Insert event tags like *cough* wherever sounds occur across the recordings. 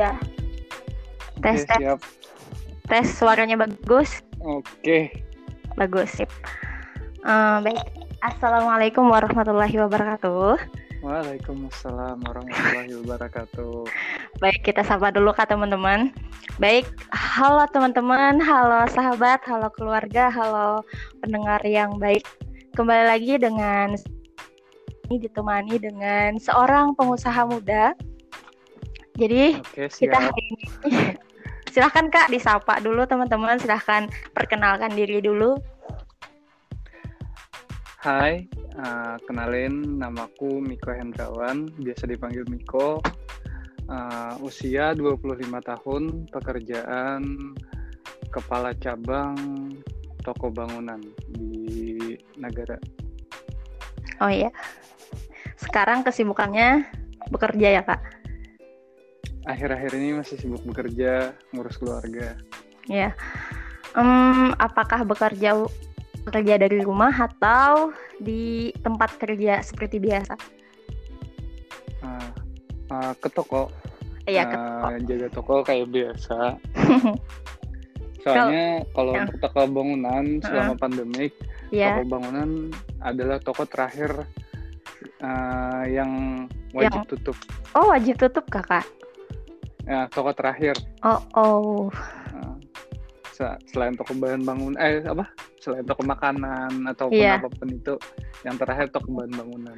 Udah. Tes, Oke, tes, siap. tes. Suaranya bagus? Oke. Bagus, sip. Eh, baik. Assalamualaikum warahmatullahi wabarakatuh. Waalaikumsalam warahmatullahi wabarakatuh. Baik, kita sapa dulu kak teman-teman. Baik, halo teman-teman, halo sahabat, halo keluarga, halo pendengar yang baik. Kembali lagi dengan ini ditemani dengan seorang pengusaha muda. Jadi Oke, kita hari ini *laughs* silahkan kak disapa dulu teman-teman, silahkan perkenalkan diri dulu. Hai, eh, kenalin namaku Miko Hendrawan, biasa dipanggil Miko. Eh, usia 25 tahun, pekerjaan kepala cabang toko bangunan di negara. Oh iya. Sekarang kesibukannya bekerja ya kak? Akhir-akhir ini masih sibuk bekerja, ngurus keluarga. Ya. Em, apakah bekerja bekerja dari rumah atau di tempat kerja seperti biasa? Eh, eh, ke toko, Iya, ke eh, toko. jaga toko kayak biasa. *laughs* Soalnya kalau Ya. toko bangunan selama pandemik, ya, toko bangunan adalah toko terakhir eh, yang wajib tutup. oh wajib tutup kakak. Ya, toko terakhir. Oh, oh, se- selain toko bahan bangun, eh apa? Selain toko makanan ataupun Iya. apa pun itu, yang terakhir toko bahan bangunan.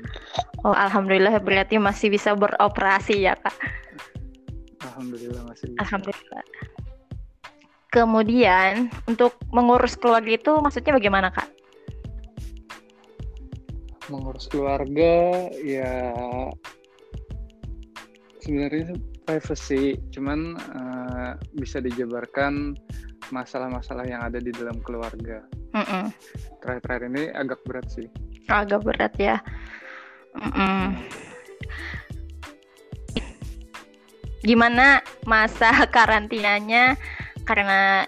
oh, alhamdulillah berarti masih bisa beroperasi ya kak. Alhamdulillah masih bisa. Alhamdulillah. Kemudian untuk mengurus keluarga itu maksudnya bagaimana kak? Mengurus keluarga, ya sebenarnya privacy, cuman eh, bisa dijabarkan masalah-masalah yang ada di dalam keluarga. Mm-mm. Terakhir-terakhir ini agak berat sih. Agak berat ya. Mm-mm. Gimana masa *laughs* karantinanya karena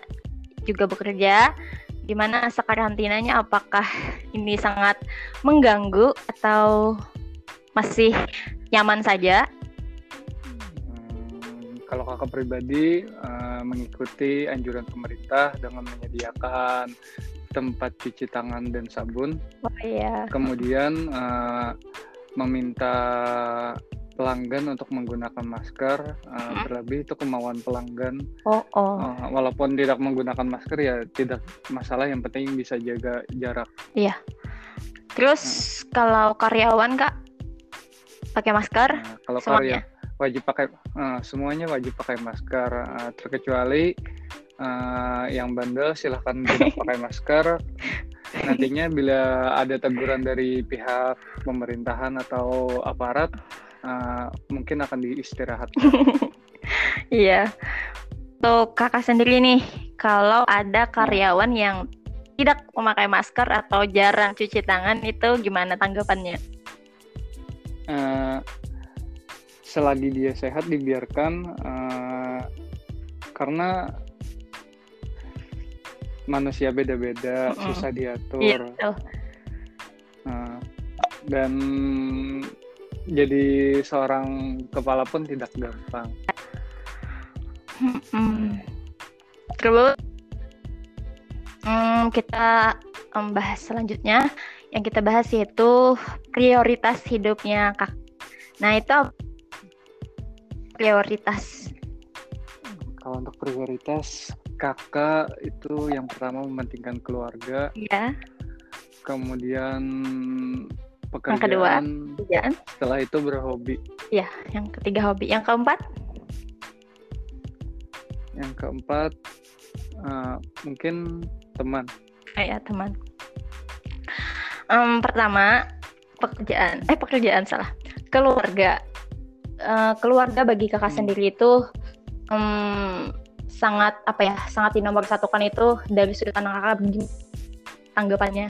juga bekerja? Gimana masa karantinanya? Apakah ini sangat mengganggu atau masih nyaman saja? Hmm, kalau kakak pribadi eh, mengikuti anjuran pemerintah dengan menyediakan tempat cuci tangan dan sabun, Oh iya. kemudian eh, meminta pelanggan untuk menggunakan masker, eh, Mhm. terlebih itu kemauan pelanggan. Oh oh. Eh, walaupun tidak menggunakan masker ya tidak masalah, yang penting bisa jaga jarak. Terus kalau karyawan kak pakai masker? Nah, kalau Semuanya. karya wajib pakai eh, semuanya wajib pakai masker eh, terkecuali eh, yang bandel silahkan *laughs* tidak pakai masker nantinya bila ada teguran dari pihak pemerintahan atau aparat eh, mungkin akan diistirahatkan *laughs* Iya. Untuk kakak sendiri nih, kalau ada karyawan yang tidak memakai masker atau jarang cuci tangan itu gimana tanggapannya? Eh, selagi dia sehat dibiarkan eh, karena manusia beda-beda Mm-mm. susah diatur Iya, betul. Nah, dan jadi seorang kepala pun tidak gampang. Mm-mm. Terus mm, kita em, bahas selanjutnya. Yang kita bahas yaitu prioritas hidupnya kak. Nah itu? Prioritas. Kalau untuk prioritas, kakak itu yang pertama mementingkan keluarga, Ya, kemudian kedua? pekerjaan, kerjaan. setelah itu berhobi. Ya, yang ketiga hobi. Yang keempat? Yang keempat, eh, mungkin teman. Oh ya teman. Em, pertama pekerjaan, eh pekerjaan salah, keluarga. Eh, keluarga bagi kakak Hmm. sendiri itu em, sangat apa ya, sangat dinomor satukan itu dari sudut pandang kakak begini tanggapannya.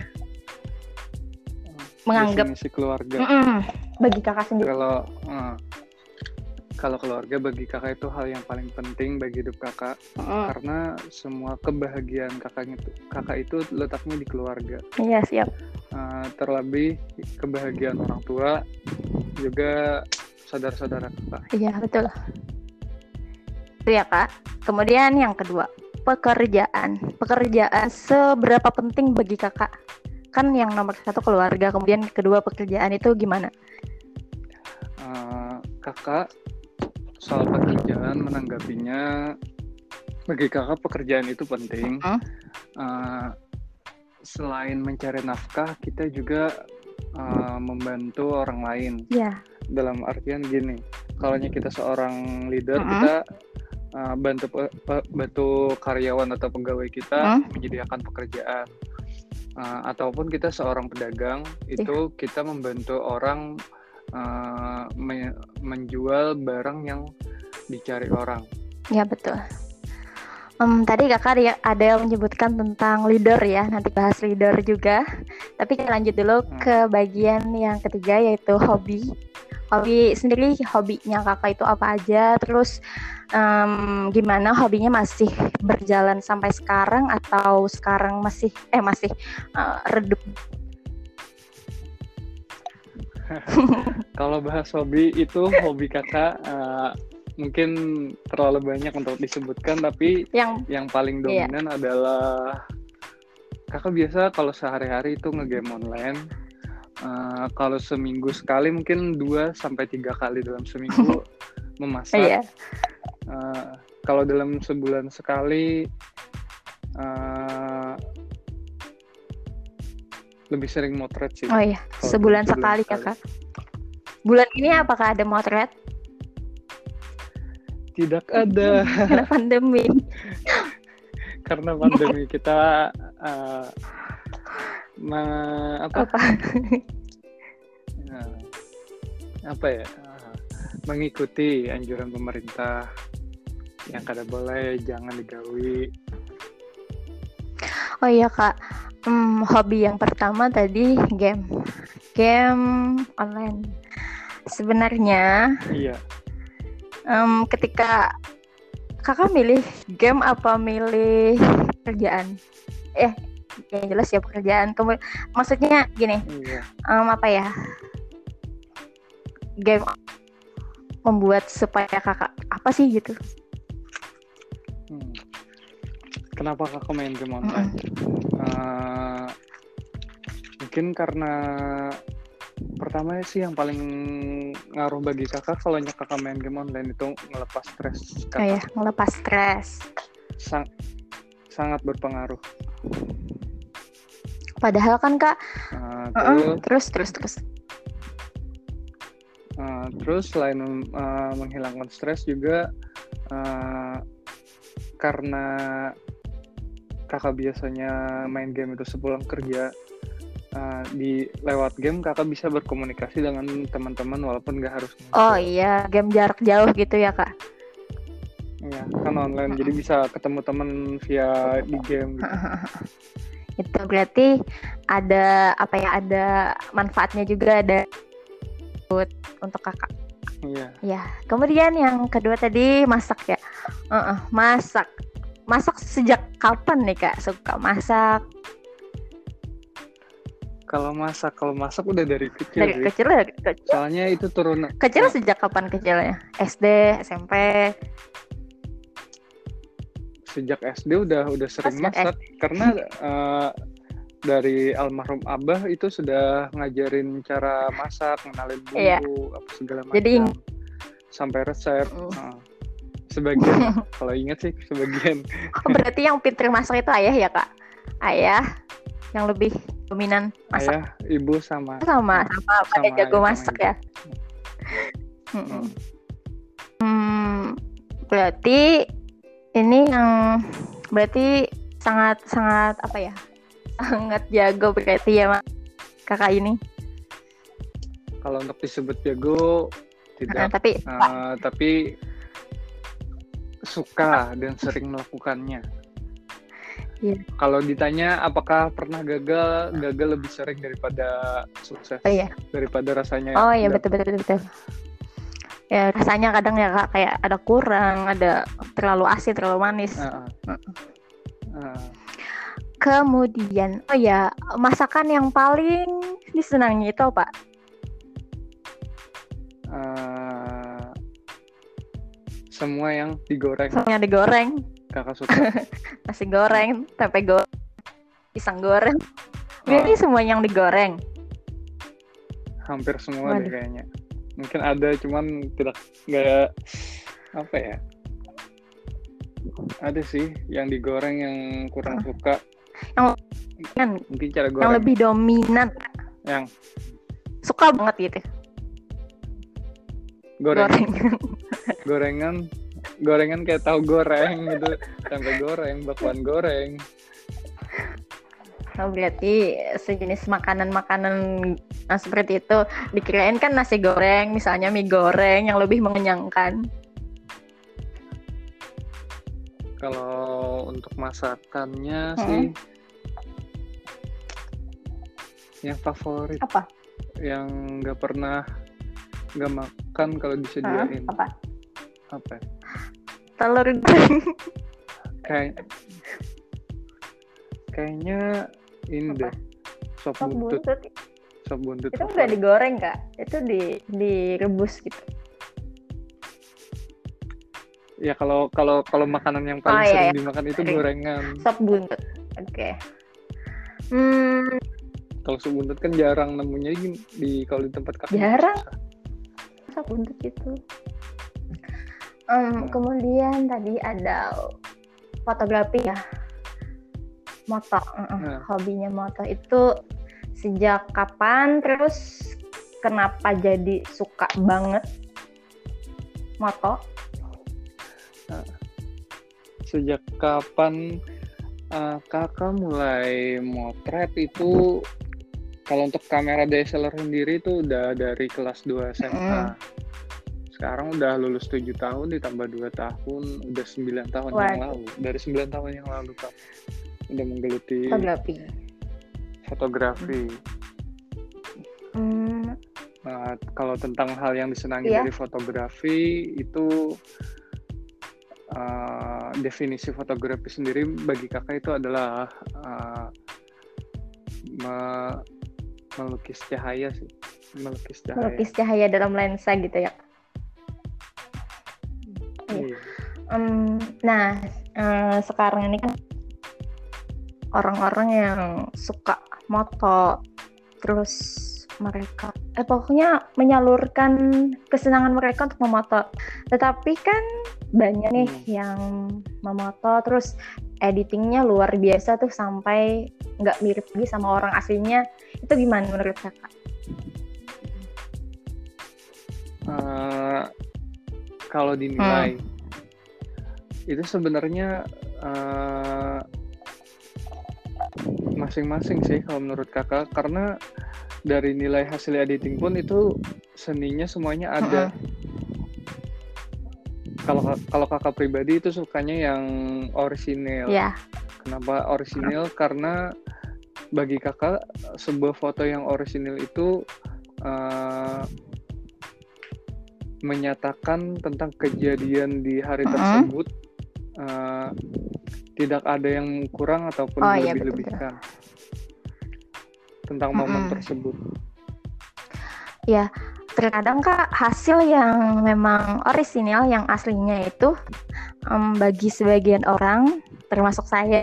Menganggap definisi keluarga. Mm-mm, bagi kakak sendiri. Kalau eh, kalau keluarga bagi kakak itu hal yang paling penting bagi hidup kakak. Karena semua kebahagiaan kakaknya itu kakak itu letaknya di keluarga Iya siap. Uh, terlebih kebahagiaan orang tua juga saudara-saudara kakak Iya betul. Itu ya kak. Kemudian yang kedua, pekerjaan. Pekerjaan seberapa penting bagi kakak? Kan yang nomor satu keluarga, kemudian kedua pekerjaan itu gimana? Uh, kakak soal pekerjaan menanggapinya bagi kakak pekerjaan itu penting. Hmm? Uh, selain mencari nafkah, kita juga uh, membantu orang lain. Yeah. Dalam artian gini, kalau kita seorang leader, uh -huh. kita uh, bantu bantu karyawan atau pegawai kita uh -huh. menyediakan pekerjaan. Uh, ataupun kita seorang pedagang, yeah. itu kita membantu orang uh, me menjual barang yang dicari orang. Ya betul. Um, tadi kakak ada yang menyebutkan tentang leader ya, nanti bahas leader juga. Tapi kita lanjut dulu hmm. ke bagian yang ketiga yaitu hobi. Hobi sendiri, hobinya kakak itu apa aja? Terus um, gimana hobinya masih berjalan sampai sekarang atau sekarang masih eh masih uh, redup? *laughs* Kalau bahas hobi itu hobi kakak uh, mungkin terlalu banyak untuk disebutkan tapi yang yang paling iya. dominan iya. adalah kakak biasa kalau sehari-hari itu ngegame online uh, kalau seminggu sekali mungkin dua sampai tiga kali dalam seminggu *laughs* memasak iya. uh, kalau dalam sebulan sekali uh, lebih sering motret sih oh iya sebulan, sebulan sekali, sekali kakak bulan ini apakah ada motret tidak ada. *laughs* Karena pandemi. *laughs* Karena pandemi kita uh, ma apa? Apa? Uh, apa ya? Mengikuti anjuran pemerintah yang kada boleh jangan digawi. Oh iya kak, hmm, hobi yang pertama tadi game, game online. Sebenarnya, iya um, ketika kakak milih game apa milih kerjaan eh yang jelas ya pekerjaan. Kemudian, maksudnya gini iya. um, apa ya? Game membuat supaya kakak apa sih gitu? Hmm. kenapa kakak main game online? Mm -hmm. uh, mungkin karena pertama sih yang paling ngaruh bagi kakak kalau kakak main game online itu ngelepas stres kayak oh, ngelepas stres. Sang sangat berpengaruh padahal kan kak. Uh, terus, uh -uh. terus terus terus. Uh, terus selain uh, menghilangkan stres juga uh, karena kakak biasanya main game itu sepulang kerja uh, di lewat game kakak bisa berkomunikasi dengan teman-teman walaupun nggak harus oh iya. Game jarak jauh gitu ya kak? Iya, kan online. Jadi bisa ketemu teman via di game gitu. Itu berarti ada apa ya ada manfaatnya juga ada untuk kakak iya ya kemudian yang kedua tadi masak ya uh -uh, masak masak sejak kapan nih kak suka masak kalau masak, kalau masak udah dari kecil. Dari sih. kecil ya? Kecil. Soalnya itu turun. Kecil sejak kapan kecilnya? SD, SMP? Sejak SD udah udah sering oh, masak SD. karena uh, dari almarhum abah itu sudah ngajarin cara masak, ngenalin bumbu, iya. apa segala macam. Jadi sampai resep. Mm. Uh, sebagian *laughs* kalau ingat sih sebagian. Oh, berarti yang pinter masak itu ayah ya kak? Ayah yang lebih dominan masak? Ayah, ibu sama. Sama, sama, pada jago masak ya. Hmm. hmm, berarti ini yang berarti sangat sangat apa ya? *laughs* Sangat jago berarti ya, Mak. Kakak ini. Kalau untuk disebut jago tidak. Nah, tapi uh, tapi suka dan sering melakukannya. Yeah. Kalau ditanya apakah pernah gagal, gagal lebih sering daripada sukses. Oh iya. Daripada rasanya. Oh iya betul betul betul. Ya rasanya kadang ya kak kayak ada kurang, ada terlalu asin, terlalu manis. Uh, uh. Uh. Kemudian, oh ya masakan yang paling disenangi itu apa? Uh, semua yang digoreng Semuanya digoreng. kakak suka *laughs* Nasi goreng, tempe goreng, pisang goreng. Oh, Jadi semua yang digoreng. hampir semua deh kayaknya mungkin ada cuman tidak nggak apa ya? Ada sih yang digoreng yang kurang Ah. suka. Kan mungkin cara yang goreng. lebih dominan. yang? Suka banget gitu. goreng. Goreng. *laughs* gorengan. Gorengan kayak tahu goreng gitu. Tempe goreng bakwan goreng Oh, berarti sejenis makanan-makanan nah, seperti itu dikirain kan nasi goreng, misalnya mie goreng yang lebih mengenyangkan. kalau untuk masakannya Hmm. sih yang favorit Apa? yang nggak pernah nggak makan kalau disediain Apa? apa ya? Telur goreng. kayak kayaknya ini Apa? deh sop Sop buntut buntut. sop buntut Itu favorit. nggak digoreng kak, itu di direbus gitu. ya kalau kalau kalau makanan yang paling Oh, iya, sering dimakan itu Sering. gorengan Sop buntut. Oke. Hmm, kalau sop buntut kan jarang nemunya di, di kalau di tempat kakak Jarang. sop buntut itu. Hmm. Kemudian tadi ada fotografi ya, moto, Mm-mm. Nah. hobinya moto itu sejak kapan? Terus kenapa jadi suka banget moto? sejak kapan uh, kakak mulai motret itu kalau untuk kamera DSLR sendiri itu udah dari kelas 2 SMA Mm. sekarang udah lulus 7 tahun ditambah 2 tahun udah 9 tahun yang Waduh. lalu dari 9 tahun yang lalu kak udah menggeluti Fotografi. fotografi Hmm, Nah, kalau tentang hal yang disenangi Iya. dari fotografi itu uh, definisi fotografi sendiri bagi kakak itu adalah uh, me- melukis cahaya sih, melukis cahaya. melukis cahaya dalam lensa gitu ya. Em, nah, eh, sekarang ini kan orang-orang yang suka moto, terus mereka, eh pokoknya menyalurkan kesenangan mereka untuk memoto. Tetapi kan banyak nih Hmm. yang memoto, terus editingnya luar biasa tuh sampai nggak mirip lagi sama orang aslinya. Itu gimana menurut kakak? Uh, kalau dinilai itu sebenarnya uh, masing-masing sih kalau menurut kakak karena dari nilai hasil editing pun itu seninya semuanya ada. Kalau kalau kakak pribadi itu sukanya yang orisinil. Ya, Kenapa orisinil? Karena bagi kakak sebuah foto yang orisinil itu uh, menyatakan tentang kejadian di hari Mm-mm. tersebut uh, tidak ada yang kurang ataupun Oh, iya, lebih-lebihkan tentang momen Mm-mm. tersebut. terkadang kak hasil yang memang orisinil yang aslinya itu em, bagi sebagian orang termasuk saya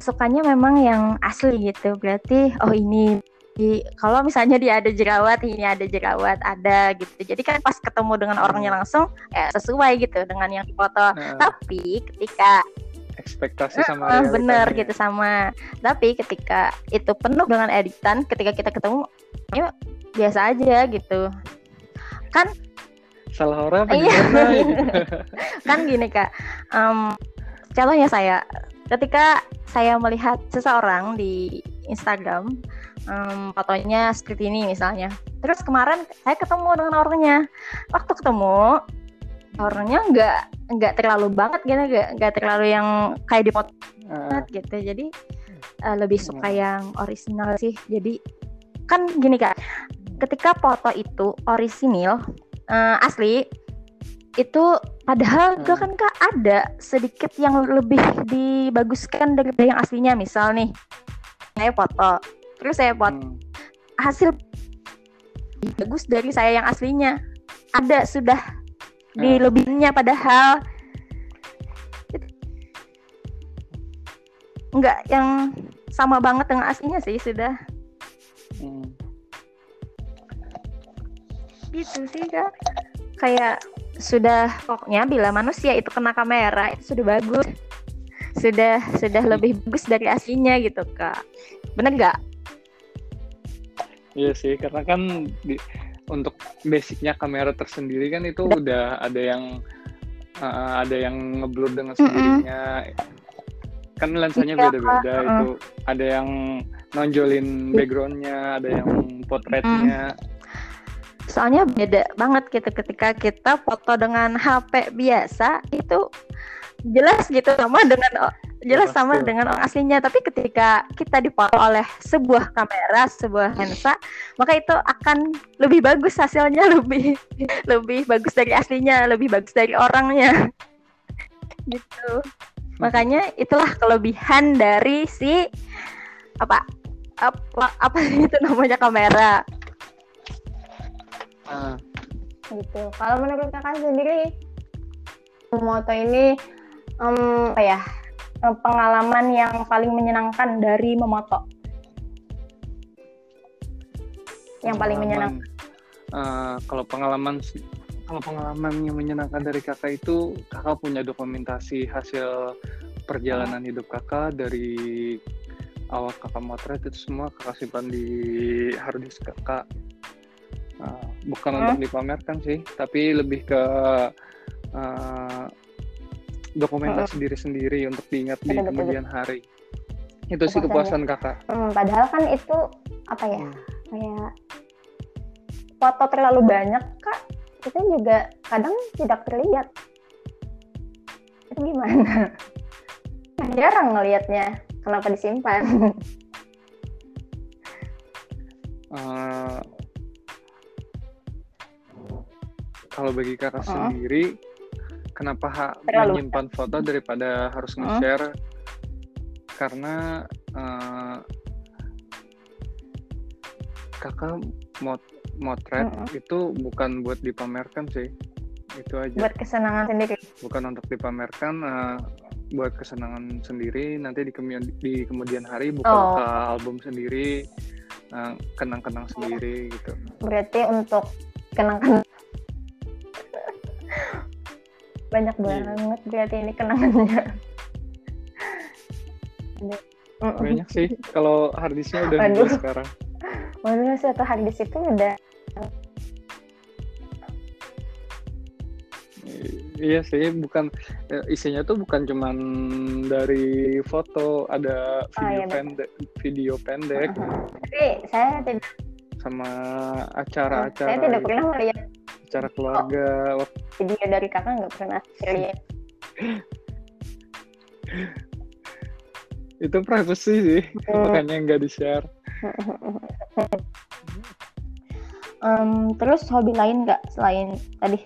sukanya memang yang asli gitu berarti oh ini di- kalau misalnya dia ada jerawat ini ada jerawat ada gitu. Jadi kan pas ketemu dengan orangnya langsung ya sesuai gitu dengan yang difoto Nah, tapi ketika ekspektasi sama Ah, bener gitu sama. Tapi ketika itu penuh dengan editan ketika kita ketemu ya biasa aja gitu. Salah orang apa Iya. *laughs* gitu. kan gini kak. Em, contohnya saya. Ketika saya melihat seseorang di Instagram em, fotonya seperti ini misalnya. Terus kemarin saya ketemu dengan orangnya. Waktu ketemu orangnya nggak nggak terlalu banget gitu nggak nggak terlalu yang kayak di foto Ah, banget gitu. Jadi eh, lebih suka yang orisinal sih. Jadi kan gini kak. Ketika foto itu orisinil eh, asli itu padahal Hmm. juga kan kak ada sedikit yang lebih dibaguskan daripada yang aslinya. Misal nih saya foto terus saya foto hmm. hasil bagus dari saya yang aslinya ada sudah di Ya. lebihnya padahal nggak yang sama banget dengan aslinya sih sudah Hmm. gitu sih kak kayak sudah pokoknya bila manusia itu kena kamera itu sudah bagus sudah sudah lebih bagus dari aslinya gitu kak bener nggak Iya sih, karena kan di, untuk basicnya kamera tersendiri kan itu udah ada yang uh, ada yang ngeblur dengan sendirinya. Kan lensanya Iya, beda-beda Kak. itu. Ada yang nonjolin backgroundnya, ada yang potretnya. soalnya beda banget gitu ketika kita foto dengan HP biasa itu jelas gitu sama dengan jelas sama Betul. dengan orang aslinya. Tapi ketika kita difoto oleh sebuah kamera sebuah lensa maka itu akan lebih bagus hasilnya *laughs* lebih lebih bagus dari aslinya lebih bagus dari orangnya. *laughs* Gitu. Makanya itulah kelebihan dari si apa apa apa *laughs* sih itu namanya kamera. Ah, gitu. Kalau menurut kakak sendiri, moto ini em, apa ya pengalaman yang paling menyenangkan dari memoto? Yang paling menyenangkan. eh, kalau pengalaman kalau pengalaman yang menyenangkan dari kakak itu kakak punya dokumentasi hasil perjalanan hidup kakak dari awal kakak motret itu semua kakak simpan di harddisk kakak Eh, bukan Hmm. untuk dipamerkan sih tapi lebih ke eh, dokumentasi diri sendiri untuk diingat di Betul, betul, kemudian hari itu sih Kepuasan kakak Hmm, padahal kan itu apa ya Hmm. kayak foto terlalu banyak kak itu juga kadang tidak terlihat. Itu gimana? *laughs* Jarang ngelihatnya. Kenapa disimpan? *laughs* Eh, kalau bagi kakak Uh-uh. sendiri, kenapa ha- Terlalu menyimpan foto daripada harus Uh-uh. nge-share? Karena eh, kakak mot motret Uh-uh. itu bukan buat dipamerkan sih, itu aja. Buat kesenangan sendiri. Bukan untuk dipamerkan, eh, buat kesenangan sendiri. Nanti di kemudian di kemudian hari buka Oh. album sendiri, eh, kenang-kenang sendiri gitu. Berarti untuk kenangan banyak Iya. banget berarti ini kenangannya. Banyak sih. *laughs* Kalau harddisknya udah Waduh. sekarang. Waduh, satu harddisk itu udah Iya sih, bukan eh, isinya tuh bukan cuman dari foto, ada Oh, video iya, betul. pendek, video pendek tapi saya tidak sama saya acara-acara, tidak gitu. pernah melihat acara keluarga. Wak- video dari kakak nggak pernah lihat. *laughs* Itu privacy sih, Hmm. makanya nggak di share. Em, terus hobi lain nggak selain tadi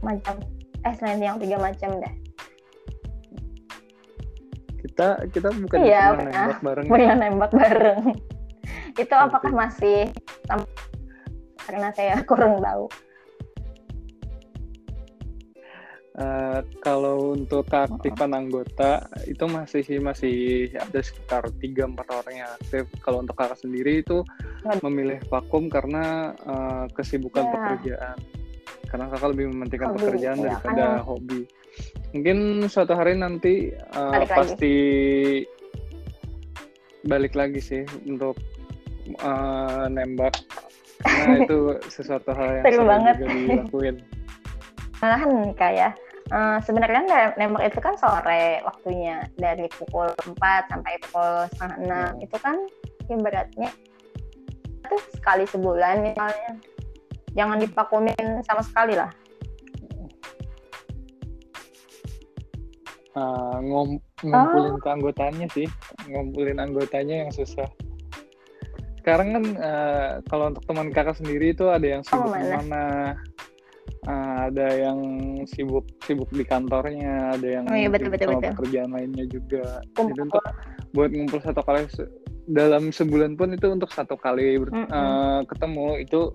macam eh selain yang tiga macam dah. Kita kita bukan Iya, pernah nembak bareng. ya? Pernah *laughs* nembak bareng. itu apakah masih karena saya *laughs* kurang tahu. Eh, kalau untuk keaktifan anggota itu masih sih masih ada sekitar 3-4 orang yang aktif. Kalau untuk kakak sendiri itu memilih vakum karena eh, kesibukan Ya. pekerjaan. Karena kakak lebih mementingkan Hobi, pekerjaan ya, daripada kan. hobi. Mungkin suatu hari nanti eh, Balik lagi. pasti balik lagi sih untuk eh, nembak. Karena itu sesuatu hal yang Seru banget. juga dilakuin. *laughs* Malahan kayak eh, sebenarnya nem- nembak itu kan sore waktunya. Dari pukul 4 sampai pukul setengah enam. Hmm. itu kan ibaratnya itu sekali sebulan misalnya. Jangan dipakumin sama sekali lah. Uh, ngum- ngumpulin keanggotaannya sih. Ngumpulin anggotanya yang susah sekarang kan uh, kalau untuk teman kakak sendiri itu ada yang sibuk di mana uh, ada yang sibuk sibuk di kantornya ada yang Oh iya, betul, betul, sama betul. pekerjaan lainnya juga jadi Kumpul. untuk buat ngumpul satu kali se- dalam sebulan pun itu untuk satu kali ber- Mm-mm. uh, ketemu itu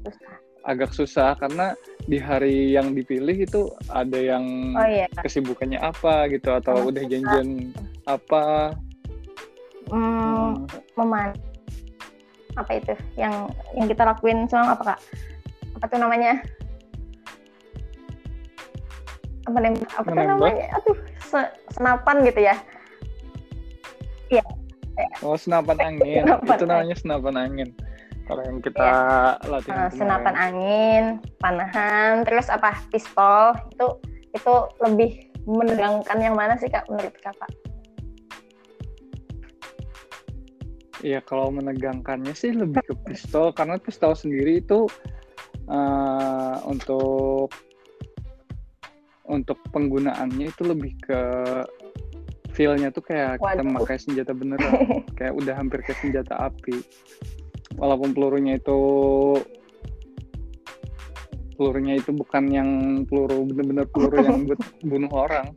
agak susah karena di hari yang dipilih itu ada yang Oh iya. kesibukannya apa gitu atau Oh, udah janjian apa Hmm, meman apa itu? Yang yang kita lakuin semalam apa kak? Apa tuh namanya? Apa nem apa tuh namanya? Aduh se- senapan gitu ya? Oh senapan *laughs* angin. Senapan itu namanya senapan angin. Kalau yang kita latihan Eh, kemarin. senapan angin panahan terus apa? Pistol. Itu itu lebih menegangkan yang mana sih kak menurut kakak Iya kalau menegangkannya sih lebih ke pistol karena pistol sendiri itu eh, untuk untuk penggunaannya itu lebih ke feel-nya tuh kayak kita Waduh. memakai senjata beneran *laughs* kayak udah hampir kayak senjata api walaupun pelurunya itu pelurunya itu bukan yang peluru bener-bener peluru yang *laughs* buat bunuh orang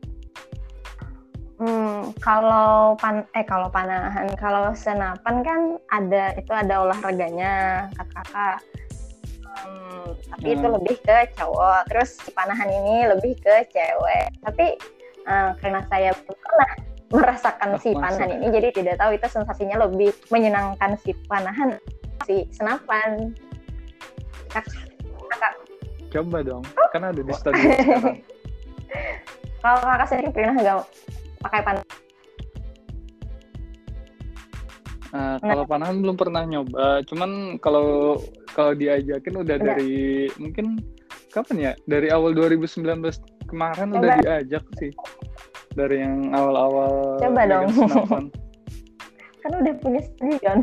Hmm, kalau pan eh kalau panahan, kalau senapan kan ada itu ada olahraganya kakak-kakak. Hmm, tapi itu Hmm. lebih ke cowok. Terus panahan ini lebih ke cewek. Tapi eh, karena saya belum pernah merasakan Oh, si panahan ini, jadi tidak tahu itu sensasinya lebih menyenangkan si panahan si senapan. Kak- Kakak, coba dong kan ada di sekarang *laughs* kalau kakak sendiri pernah nggak pakai panahan? Eh, kalau panahan belum pernah nyoba, cuman kalau kalau diajakin udah Udah. dari mungkin kapan ya? Dari awal 2019 kemarin Coba. udah diajak sih. Dari yang awal-awal Coba dong. *laughs* Kan udah punya stadion.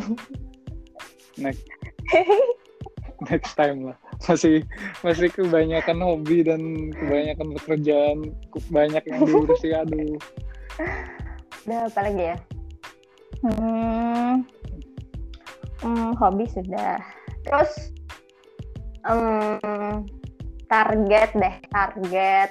Next *laughs* next time lah. Masih masih kebanyakan hobi dan kebanyakan pekerjaan, banyak yang diurusi aduh. Udah apa lagi ya? Hmm, hmm, hobi sudah. Terus em, target deh, target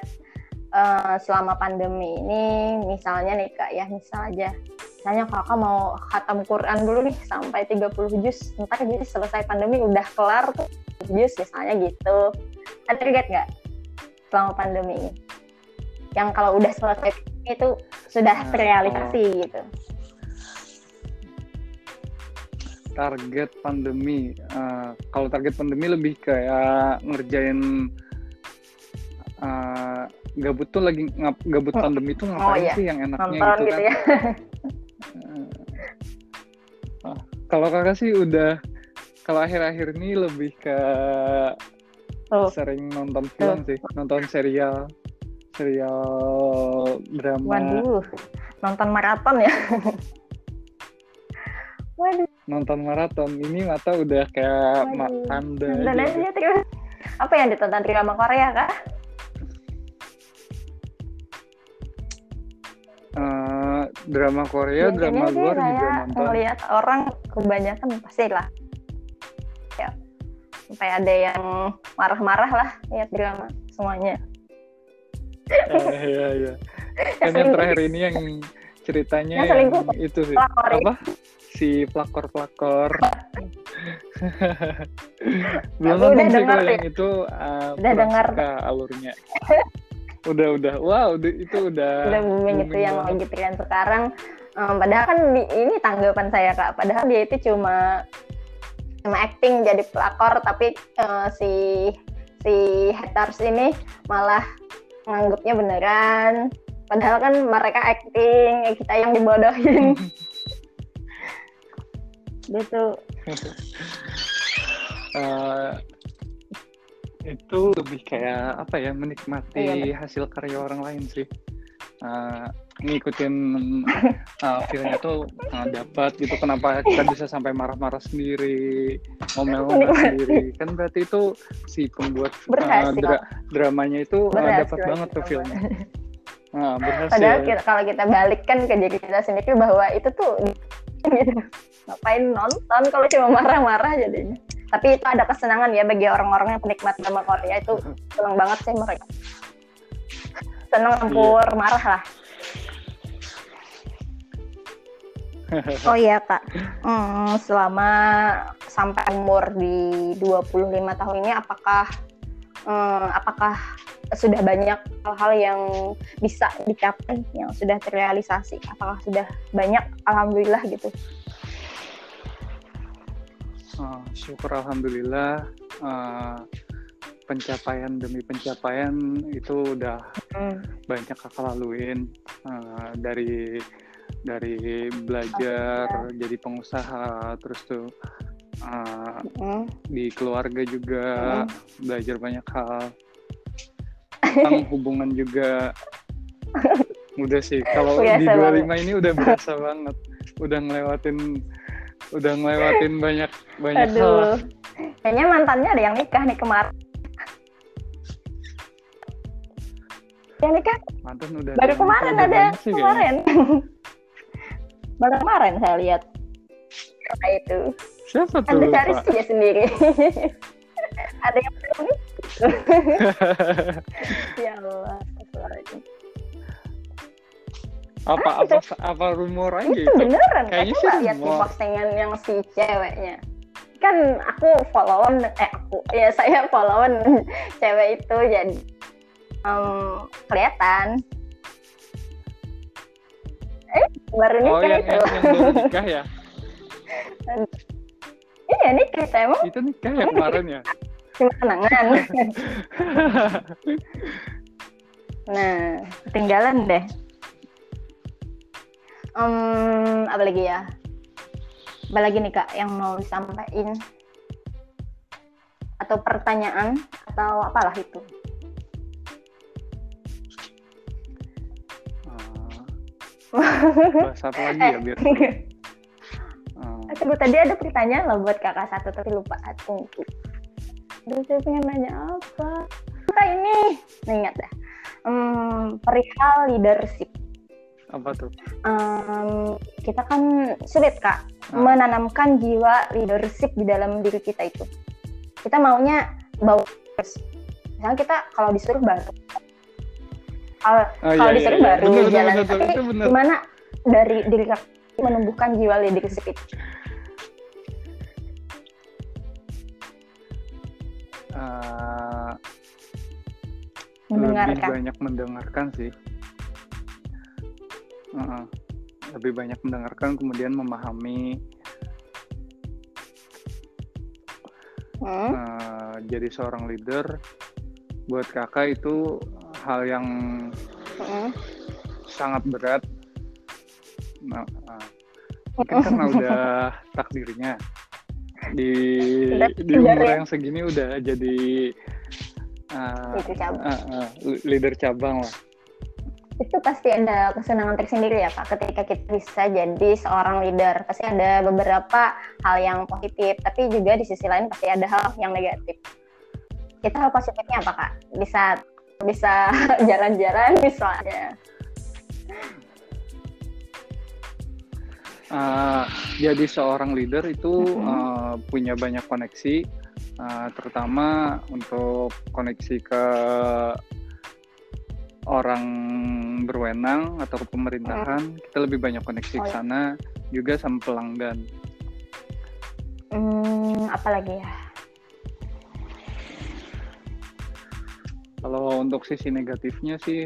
eh, selama pandemi ini, misalnya nih kak ya, misal aja, misalnya kakak mau khatam Quran dulu nih sampai 30 juz, ntar jadi selesai pandemi udah kelar tuh juz misalnya gitu. Ada target nggak selama pandemi ini? Yang kalau udah selesai itu sudah Nah, terrealisasi gitu. target pandemi Eh, kalau target pandemi lebih kayak ngerjain eh, gabut tuh lagi ngap, gabut Oh. pandemi tuh ngapain iya. sih yang enaknya Nonton gitu gitu kan ya. Eh, ah, kalau kakak sih udah kalau akhir-akhir ini lebih ke Tuh. sering nonton film sih nonton serial serial drama Waduh, nonton maraton ya. *laughs* Waduh, nonton maraton ini mata udah kayak Waduh. mak tanda nonton aja. aja terus. Apa yang ditonton drama Korea kak? Eh, drama Korea, Biasanya drama luar juga nonton. ngeliat orang kebanyakan pasti lah. Ya, sampai ada yang marah-marah lah lihat drama semuanya. Eh, iya iya. *laughs* Kan yang terakhir ini yang ceritanya Yang yang itu sih. Pelakor ya. Apa? Si pelakor-pelakor. *laughs* Belum nonton sih dengar kalau ya? yang itu uh, Udah dengar. alurnya. udah udah. Wow, itu udah Udah booming itu yang lagi tren sekarang. Em, padahal kan di- ini tanggapan saya kak. Padahal dia itu cuma cuma acting jadi pelakor, tapi eh, si si haters ini malah nganggapnya beneran. Padahal kan mereka acting, eh, kita yang dibodohin. *laughs* gitu. Eh, itu lebih kayak apa ya menikmati Iya, hasil karya orang lain sih Eh, ngikutin uh, filmnya tuh uh, dapat gitu. Kenapa kita bisa sampai marah-marah sendiri ngomel-ngomel sendiri? Kan berarti itu si pembuat uh, dra- dramanya itu uh, dapat banget tuh filmnya nah, berhasil Padahal kita, kalau kita balikkan ke diri kita sendiri bahwa itu tuh gitu. Ngapain nonton kalau cuma marah-marah jadinya. Tapi itu ada kesenangan ya bagi orang-orang yang penikmat drama Korea. Itu seneng banget sih mereka. Seneng campur marah lah. *laughs* Oh iya kak, Hmm, selama sampai umur di 25 tahun ini apakah um, apakah sudah banyak hal-hal yang bisa dicapai yang sudah terrealisasi? Apakah sudah banyak? Alhamdulillah gitu. Uh, syukur alhamdulillah. Uh, pencapaian demi pencapaian itu udah hmm. banyak kakak laluin uh, dari dari belajar okay. jadi pengusaha terus tuh uh, mm. di keluarga juga mm. belajar banyak hal *laughs* tentang hubungan juga udah sih kalau di 25 banget. ini udah berasa banget udah ngelewatin udah ngelewatin banyak banyak Aduh. hal kayaknya mantannya ada yang nikah nih kemarin yang nikah mantan udah baru kemarin ada sih, kemarin. *laughs* Baru kemarin saya lihat. Kata itu. Siapa tuh anda cari sih sendiri. *laughs* Ada yang belum *laughs* ya Allah apa apa apa rumor aja itu beneran. Kayaknya sih lihat di postingan yang si ceweknya. Kan aku followan eh aku ya saya followan cewek itu jadi um, kelihatan. Eh baru nikah oh, yang, itu yang, yang baru nikah ya? *laughs* Iya nikah emang. Itu nikah ya kemarin ya? *laughs* Cuma kenangan. *laughs* Nah ketinggalan deh. Um, apa lagi ya? Apa lagi nih kak yang mau disampaikan? Atau pertanyaan? Atau apalah itu *laughs* apa lagi ya biar *laughs* uh. tadi ada pertanyaan loh buat kakak satu tapi lupa aku Terus saya pengen nanya apa? Apa ini? Nah, ingat dah. Um, perihal leadership. Apa tuh? Um, kita kan sulit kak ah. menanamkan jiwa leadership di dalam diri kita itu. Kita maunya bawa Misalnya kita kalau disuruh baru. Kalau, oh, kalau iya, disuruh iya, iya. baru bener, jalan. Bener, Tapi bener. gimana dari diri kakak menumbuhkan jiwa leadership itu? uh, lebih banyak mendengarkan sih uh, lebih banyak mendengarkan kemudian memahami hmm? uh, jadi seorang leader buat kakak itu hal yang hmm? sangat berat. Nah, uh, mungkin karena udah *laughs* takdirnya. Di di umur ya? yang segini udah jadi uh, leader, cabang. Uh, uh, leader cabang lah. Itu pasti ada kesenangan tersendiri ya Pak ketika kita bisa jadi seorang leader pasti ada beberapa hal yang positif tapi juga di sisi lain pasti ada hal yang negatif. Kita hal positifnya apa Kak? Bisa bisa *laughs* jalan-jalan misalnya uh, jadi seorang leader itu uh, punya banyak koneksi, uh, terutama untuk koneksi ke orang berwenang atau ke pemerintahan, kita lebih banyak koneksi ke oh, iya. sana, juga sama pelanggan. Hmm, apalagi ya? Kalau untuk sisi negatifnya sih,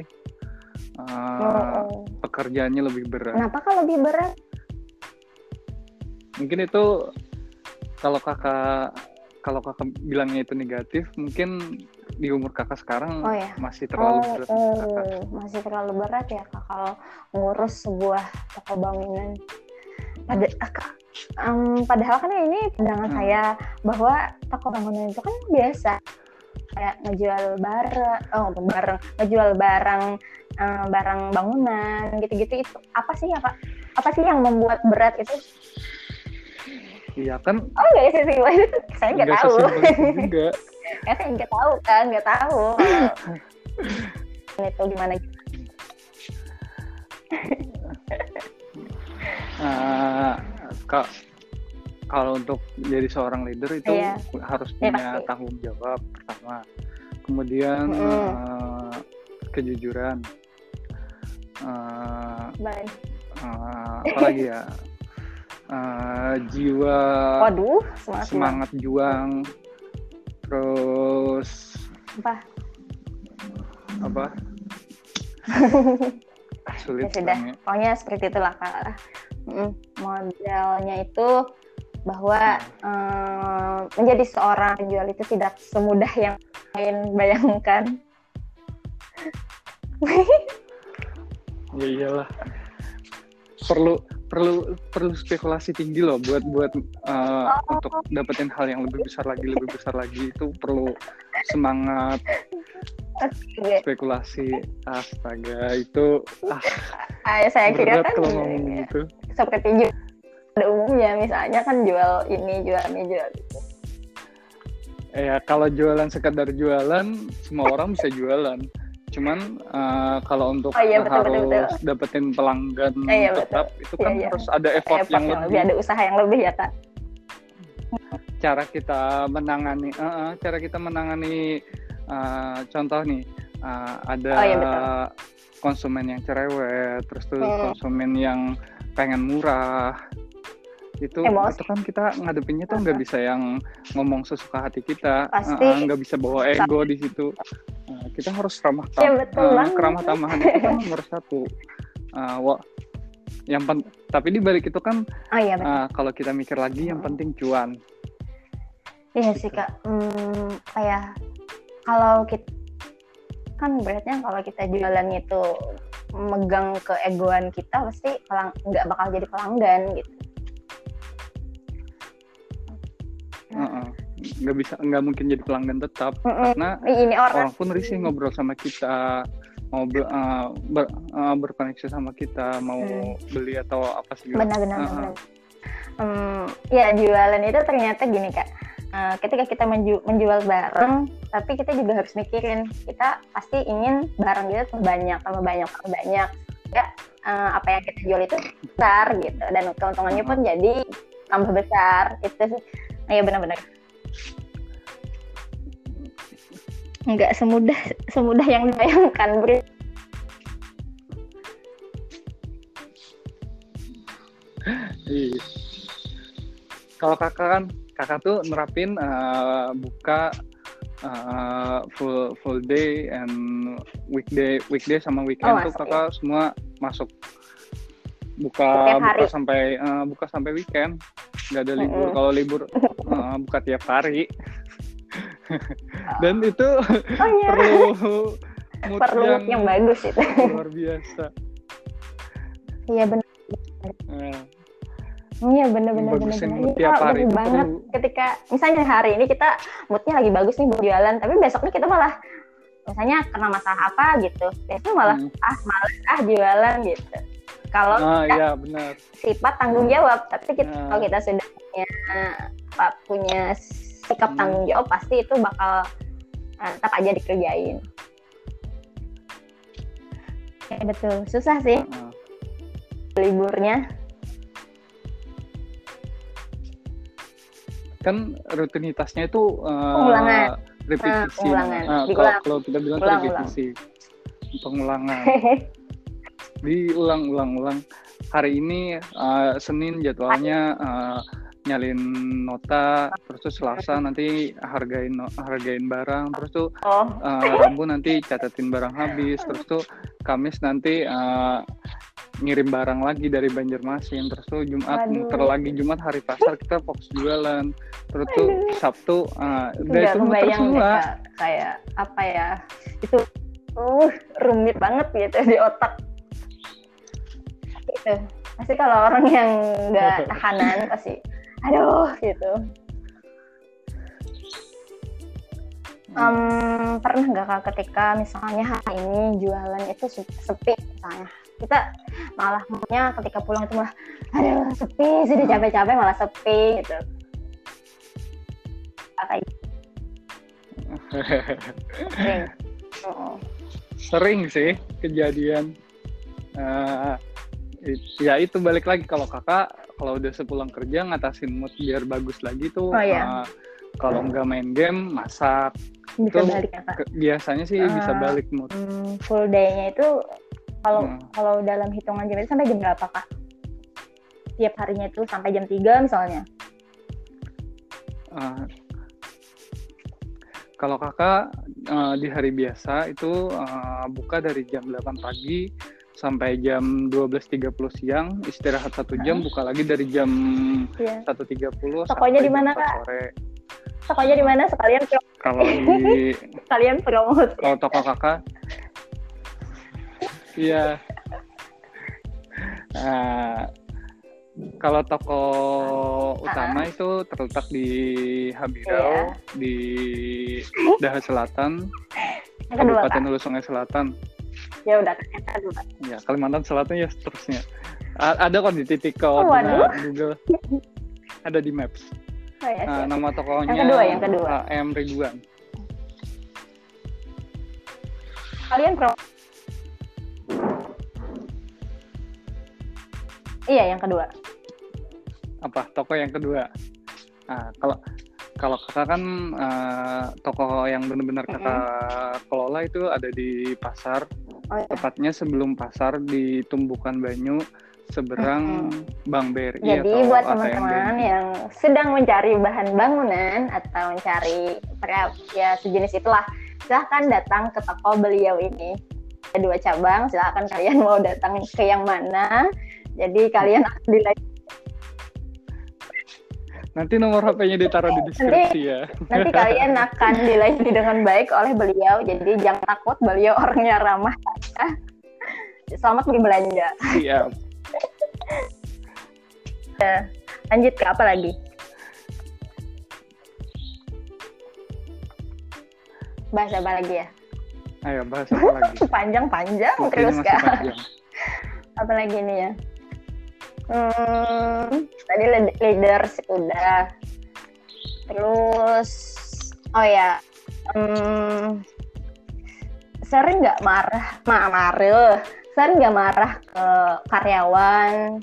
uh, oh, oh. pekerjaannya lebih berat. Kenapa kalau lebih berat? mungkin itu kalau kakak kalau kakak bilangnya itu negatif mungkin di umur kakak sekarang oh, ya? masih terlalu oh, berat oh, masih terlalu berat ya kak kalau ngurus sebuah toko bangunan pada um, padahal kan ini pandangan hmm. saya bahwa toko bangunan itu kan biasa kayak ngejual barang oh barang ngejual barang um, barang bangunan gitu-gitu itu apa sih ya kak apa sih yang membuat berat itu Iya kan? Oh enggak sih sih, saya nggak tahu. Ya saya nggak tahu kan, nggak tahu. itu gimana? uh, kak, kalau untuk jadi seorang leader itu iya. harus iya, punya ya, tanggung jawab pertama, kemudian mm. uh, kejujuran, uh, uh, apalagi ya? Uh, *laughs* jiwa Waduh, semangat, semangat juang. Terus apa? Apa? *laughs* Sulit ya sudah pokoknya seperti itulah kak. Modelnya itu bahwa eh, menjadi seorang penjual itu tidak semudah yang lain bayangkan. *laughs* Ya iyalah. Perlu perlu perlu spekulasi tinggi loh buat buat uh, Oh. untuk dapetin hal yang lebih besar lagi lebih besar lagi. Itu perlu semangat. Oke. spekulasi. Astaga itu ah Ah, saya kira kan kalau ngomong gitu seperti jual pada umumnya misalnya kan jual ini jual ini jual itu ya kalau jualan sekedar jualan semua orang bisa jualan cuman uh, kalau untuk Oh iya, betul, harus betul, betul. dapetin pelanggan Eh, iya, tetap itu kan Iya, iya. harus ada effort, effort yang, yang lebih lebih ada usaha yang lebih ya kak cara kita menangani uh, uh, cara kita menangani uh, contoh nih uh, ada Oh, iya, betul. konsumen yang cerewet terus tuh Hmm. konsumen yang pengen murah itu Emosi. itu kan kita ngadepinnya tuh nggak bisa yang ngomong sesuka hati kita. Uh, uh, nggak bisa bawa ego di situ. Uh, kita harus ramah tam betul uh, keramah tamahan itu kan nomor satu. Uh, wa- yang pen- tapi di balik itu kan oh iya betul. uh, kalau kita mikir lagi yang penting cuan. Iya sih gitu. kak, hmm, kayak kalau kita kan beratnya kalau kita jualan itu megang keegoan kita pasti nggak bakal jadi pelanggan gitu. Nggak bisa nggak mungkin jadi pelanggan tetap Mm-mm. karena Ini orang orang pun risih ngobrol sama kita mau eh, ber- eh, berkoneksi sama kita mau Hmm. beli atau apa segala benar-benar Heeh. benar. Hmm, ya jualan itu ternyata gini kak. Eh, ketika kita menju- menjual barang, tapi kita juga harus mikirin kita pasti ingin barang kita tambah banyak, tambah banyak, tambah banyak. Ya, eh, apa yang kita jual itu besar gitu, dan keuntungannya pun jadi tambah besar. Itu sih, ya benar-benar. Nggak semudah semudah yang dibayangkan. Iya. kalau kakak kan kakak tuh nerapin eh, buka eh, full full day and weekday weekday sama weekend Oh, tuh kakak semua masuk buka buka sampai eh, buka sampai weekend nggak ada libur Mm-mm. kalau libur eh, buka tiap hari *laughs* dan itu Oh iya, perlu *laughs* mood perlu yang, yang bagus itu. luar biasa Iya benar. Eh, Iya bener-bener Bagusin mood Iya, tiap hari itu banget perlu. ketika misalnya hari ini kita moodnya lagi bagus nih buat jualan tapi besoknya kita malah misalnya kena masalah apa gitu biasanya malah Hmm. ah males ah jualan gitu kalau ah kita iya benar sifat tanggung jawab tapi kita, Ah. kalau kita sudah punya apa, punya sikap Hmm. tanggung jawab pasti itu bakal eh, tetap aja dikerjain ya betul susah sih Heeh. liburnya kan rutinitasnya itu eh, Pengulangan. repetisi Ah, pengulangan. Nah, kalau, kalau kita bilang Ulang, repetisi *laughs* pengulangan diulang-ulang-ulang. Hari ini eh, Senin jadwalnya eh, nyalin nota terus tuh Selasa nanti hargain hargain barang terus tuh oh. eh, Rabu nanti catetin barang habis terus tuh Kamis nanti eh, ngirim barang lagi dari Banjarmasin terus tuh Jumat muter lagi Jumat hari pasar kita fokus jualan. Terus tuh. Sabtu eh, udah itu muter semua. Kak. kayak apa ya itu uh rumit banget gitu di otak gitu. Pasti kalau orang yang nggak *laughs* tahanan pasti aduh gitu. Em, pernah nggak kak ketika misalnya hari ini jualan itu se- sepi misalnya? Kita malah maunya ketika pulang itu malah aduh sepi sudah capek-capek malah sepi gitu. Kayak *laughs* sering. Oh. sering sih kejadian. It- ya itu balik lagi kalau kakak kalau udah sepulang kerja ngatasin mood biar bagus lagi tuh Oh, iya. eh, kalau nggak main game masak bisa Itu balik ya kak Ke- biasanya sih bisa Ah. balik mood Hmm, full day-nya itu kalau Hmm. kalau dalam hitungan jam itu sampai jam berapa kak tiap harinya itu sampai jam 3 misalnya? Uh, kalau kakak uh, di hari biasa itu uh, buka dari jam 8 pagi sampai jam 12.30 siang, istirahat satu jam, buka lagi dari jam yeah. 1.30 Tokonya di mana kak? Sore. Tokonya di mana sekalian Kalau di *laughs* kalian promote. Kalau toko kakak, iya. Nah, kalau toko utama uh itu terletak di Habirau, yeah. di Daha Selatan, Kabupaten Hulu Sungai Selatan ya udah ternyata dulu ya Kalimantan Selatan ya seterusnya. A ada kok di titik koordinat oh, Google? Ada di Maps. Oh, ya, uh, nama tokonya yang kedua yang kedua. Uh, M Ridwan. Kalian pro iya yang kedua. Apa? Toko yang kedua. Nah kalau kalau kakak kan uh, toko yang benar-benar kakak mm-hmm. kelola itu ada di pasar oh, iya. tepatnya sebelum pasar di Tumbukan Banyu seberang mm-hmm. Bang BRI Jadi atau buat teman-teman yang sedang mencari bahan bangunan atau mencari ya sejenis itulah silahkan datang ke toko beliau ini ada dua cabang silahkan kalian mau datang ke yang mana jadi kalian akan dilagi Nanti nomor HP-nya ditaruh di deskripsi nanti, ya. Nanti kalian akan dilayani dengan baik oleh beliau. Jadi jangan takut, beliau orangnya ramah. Selamat berbelanja. Siap. ya, lanjut ke apa lagi? Bahas apa lagi ya? Ayo bahas apa lagi? *laughs* Panjang-panjang terus kak. Apa lagi nih ya? Hmm, tadi leaders udah. Terus, oh ya, hmm, sering nggak marah, ma marah, sering nggak marah ke karyawan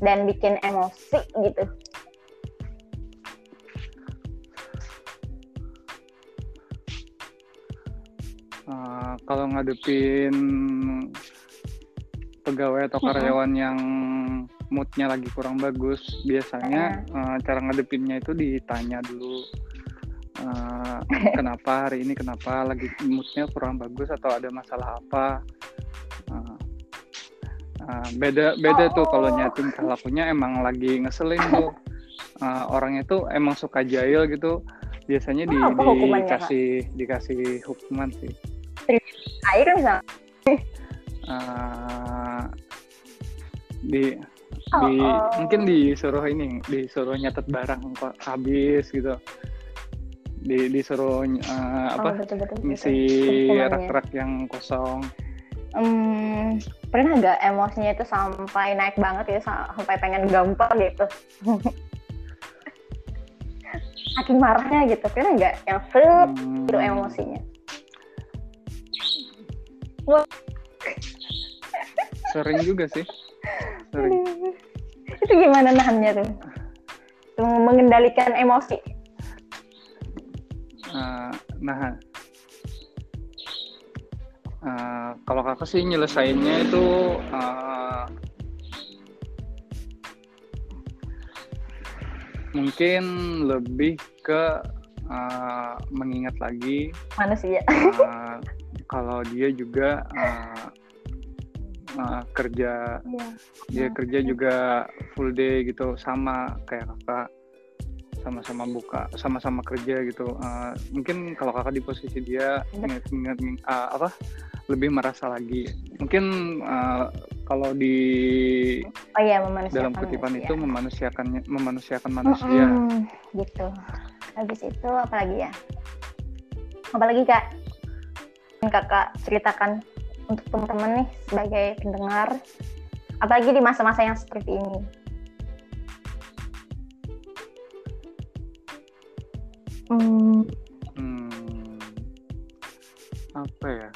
dan bikin emosi gitu. Uh, kalau ngadepin pegawai atau karyawan hmm. yang moodnya lagi kurang bagus biasanya uh, cara ngadepinnya itu ditanya dulu uh, *laughs* kenapa hari ini kenapa lagi moodnya kurang bagus atau ada masalah apa? Uh, uh, beda beda oh. tuh kalau nyatim lakunya emang lagi ngeselin tuh. Uh, orangnya tuh emang suka jahil gitu. Biasanya di, oh, dikasih dikasih hukuman sih. Air misalnya uh, di oh, di oh. mungkin disuruh ini disuruh nyatet barang kok habis gitu. Di disuruh uh, apa oh, betul, betul, ngisi rak-rak yang kosong. Hmm, pernah nggak emosinya itu sampai naik banget ya sampai pengen gampang gitu? *laughs* Saking marahnya gitu pernah nggak yang full hmm. itu emosinya? Wah sering juga sih. Sering. Itu gimana nahannya tuh? Tuh mengendalikan emosi. Uh, nah uh, kalau kakak sih nyelesainnya itu uh, mungkin lebih ke uh, mengingat lagi manusia uh, *laughs* kalau dia juga uh, uh, kerja yeah. dia kerja juga full day gitu sama kayak kakak sama-sama buka sama-sama kerja gitu. Uh, mungkin kalau kakak di posisi dia ingat-ingat uh, apa lebih merasa lagi. Mungkin uh, kalau di oh, iya, dalam kutipan manusia. itu memanusiakan memanusiakan manusia. mm -hmm, gitu habis itu apalagi ya apalagi kak kakak ceritakan untuk teman-teman nih sebagai pendengar, apalagi di masa-masa yang seperti ini? Hmm. hmm. Apa ya?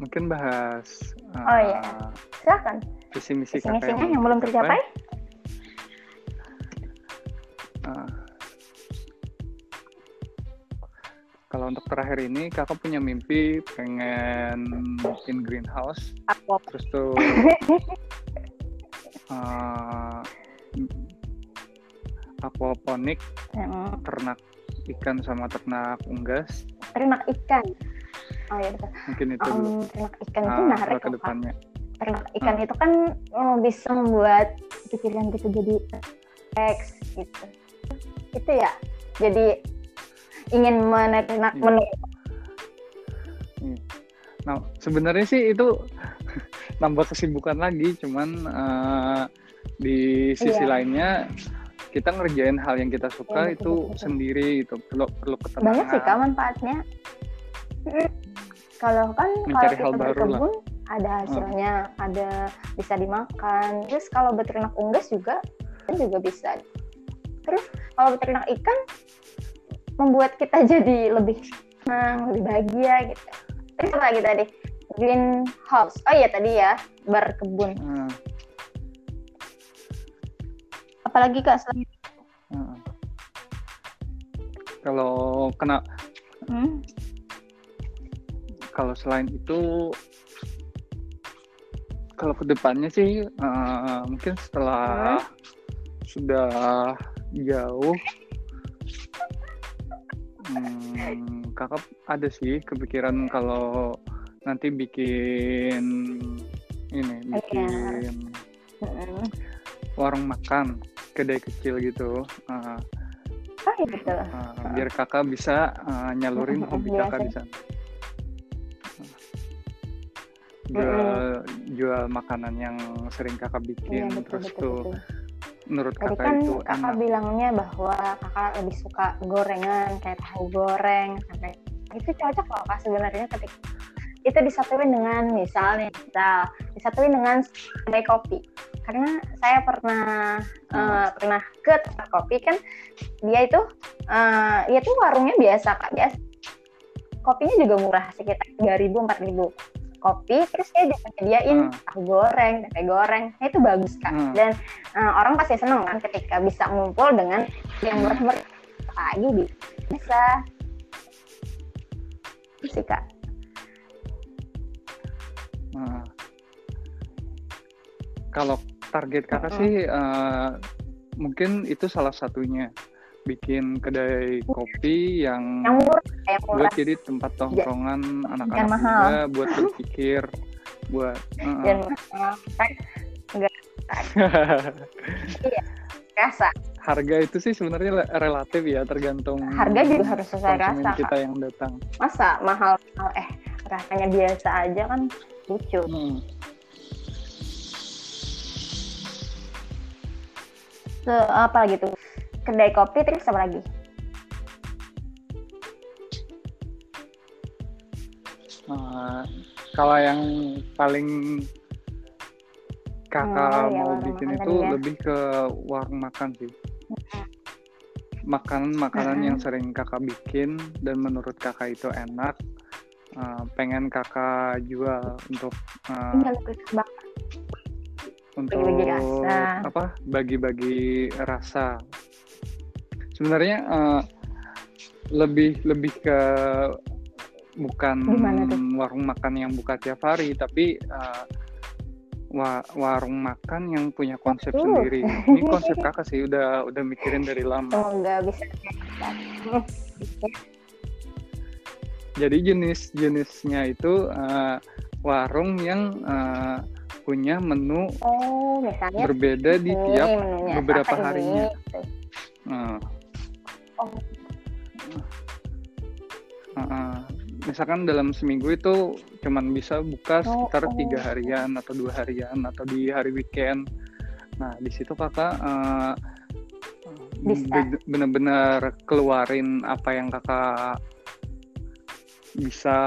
Mungkin bahas. Oh iya, uh, silakan. Visi misi yang, yang belum tercapai. Kalau untuk terakhir ini kakak punya mimpi pengen bikin greenhouse Aku. terus tuh *laughs* uh, aquaponik Hmm. ternak ikan sama ternak unggas Ternak ikan. Oh iya betul. mungkin itu dulu Um, ternak ikan itu Nah, menarik hal loh, Kak. ke depannya ternak ikan Hmm. itu kan oh, bisa membuat pikiran kita jadi teks gitu itu ya jadi ingin menernak Iya. menu Nah, sebenarnya sih itu *laughs* nambah kesibukan lagi, cuman eh, di sisi Iya. lainnya kita ngerjain hal yang kita suka betul, itu betul, betul. sendiri itu perlu perlu ketenangan. banyak sih kak manfaatnya Mm. kalau kan kalau Mencari kita hal baru lah. berkebun ada hasilnya ada bisa dimakan terus kalau beternak unggas juga kan juga bisa terus kalau beternak ikan membuat kita *laughs* jadi lebih senang lebih bahagia gitu. Terus apa lagi tadi? Greenhouse. Oh iya tadi ya berkebun. Nah, apalagi kak selain nah. Kalau kena Hmm? kalau selain itu kalau ke depannya sih eh, mungkin setelah sudah jauh hmm, kakak ada sih kepikiran kalau nanti bikin ini bikin Mm-mm. warung makan kedai kecil gitu. Eh, oh iya betul. Eh, biar kakak bisa eh, nyalurin *laughs* hobi Iya kakak di sana jual jual makanan yang sering kakak iya bikin betul terus betul, tuh betul. Menurut Tadi kakak kan itu kakak enak? bilangnya bahwa kakak lebih suka gorengan kayak tahu goreng sampai itu cocok loh kak sebenarnya ketika itu disatuin dengan misalnya misal disatuin dengan kedai kopi. Karena saya pernah eh, pernah ke tempat kopi kan dia itu eh, dia tuh warungnya biasa kak biasa. Kopinya juga murah sekitar tiga ribu empat ribu kopi terus dia juga nyediain Hmm. tahu goreng tempe goreng. Nah, itu bagus kak. Hmm. dan eh, orang pasti seneng kan ketika bisa ngumpul dengan yang murah-murah. Lagi di bisa sih kak. Nah, kalau target kakak Mm-mm. sih eh, mungkin itu salah satunya bikin kedai kopi yang yang murah yang murah. buat jadi tempat tongkrongan anak-anak mahal. muda buat berpikir buat kan nggak rasa *laughs* harga itu sih sebenarnya relatif ya tergantung harga juga harus sesuai rasa kita yang datang. Masa mahal mahal eh rasanya biasa aja kan lucu. Hmm. ke apa lagi tuh kedai kopi terus apa lagi Uh, kalau yang paling kakak ya, mau warung bikin itu ya. lebih ke warung makan sih. Makanan-makanan Mm-mm. yang sering kakak bikin dan menurut kakak itu enak, uh, pengen kakak jual untuk uh, untuk Bagi-bagi rasa. apa? Bagi-bagi rasa. Sebenarnya uh, lebih lebih ke bukan warung makan yang buka tiap hari, tapi uh, wa- warung makan yang punya konsep Uh. sendiri. Ini konsep *laughs* kakak sih udah udah mikirin dari lama. semoga bisa Hmm. Jadi jenis-jenisnya itu uh, warung yang uh, punya menu oh misalnya berbeda di tiap beberapa apa ini? harinya. uh, Oh. uh, uh. misalkan dalam seminggu itu cuman bisa buka Oh, sekitar oh. tiga harian atau dua harian atau di hari weekend. Nah di situ kakak uh, Bisa. be- benar-benar keluarin apa yang kakak bisa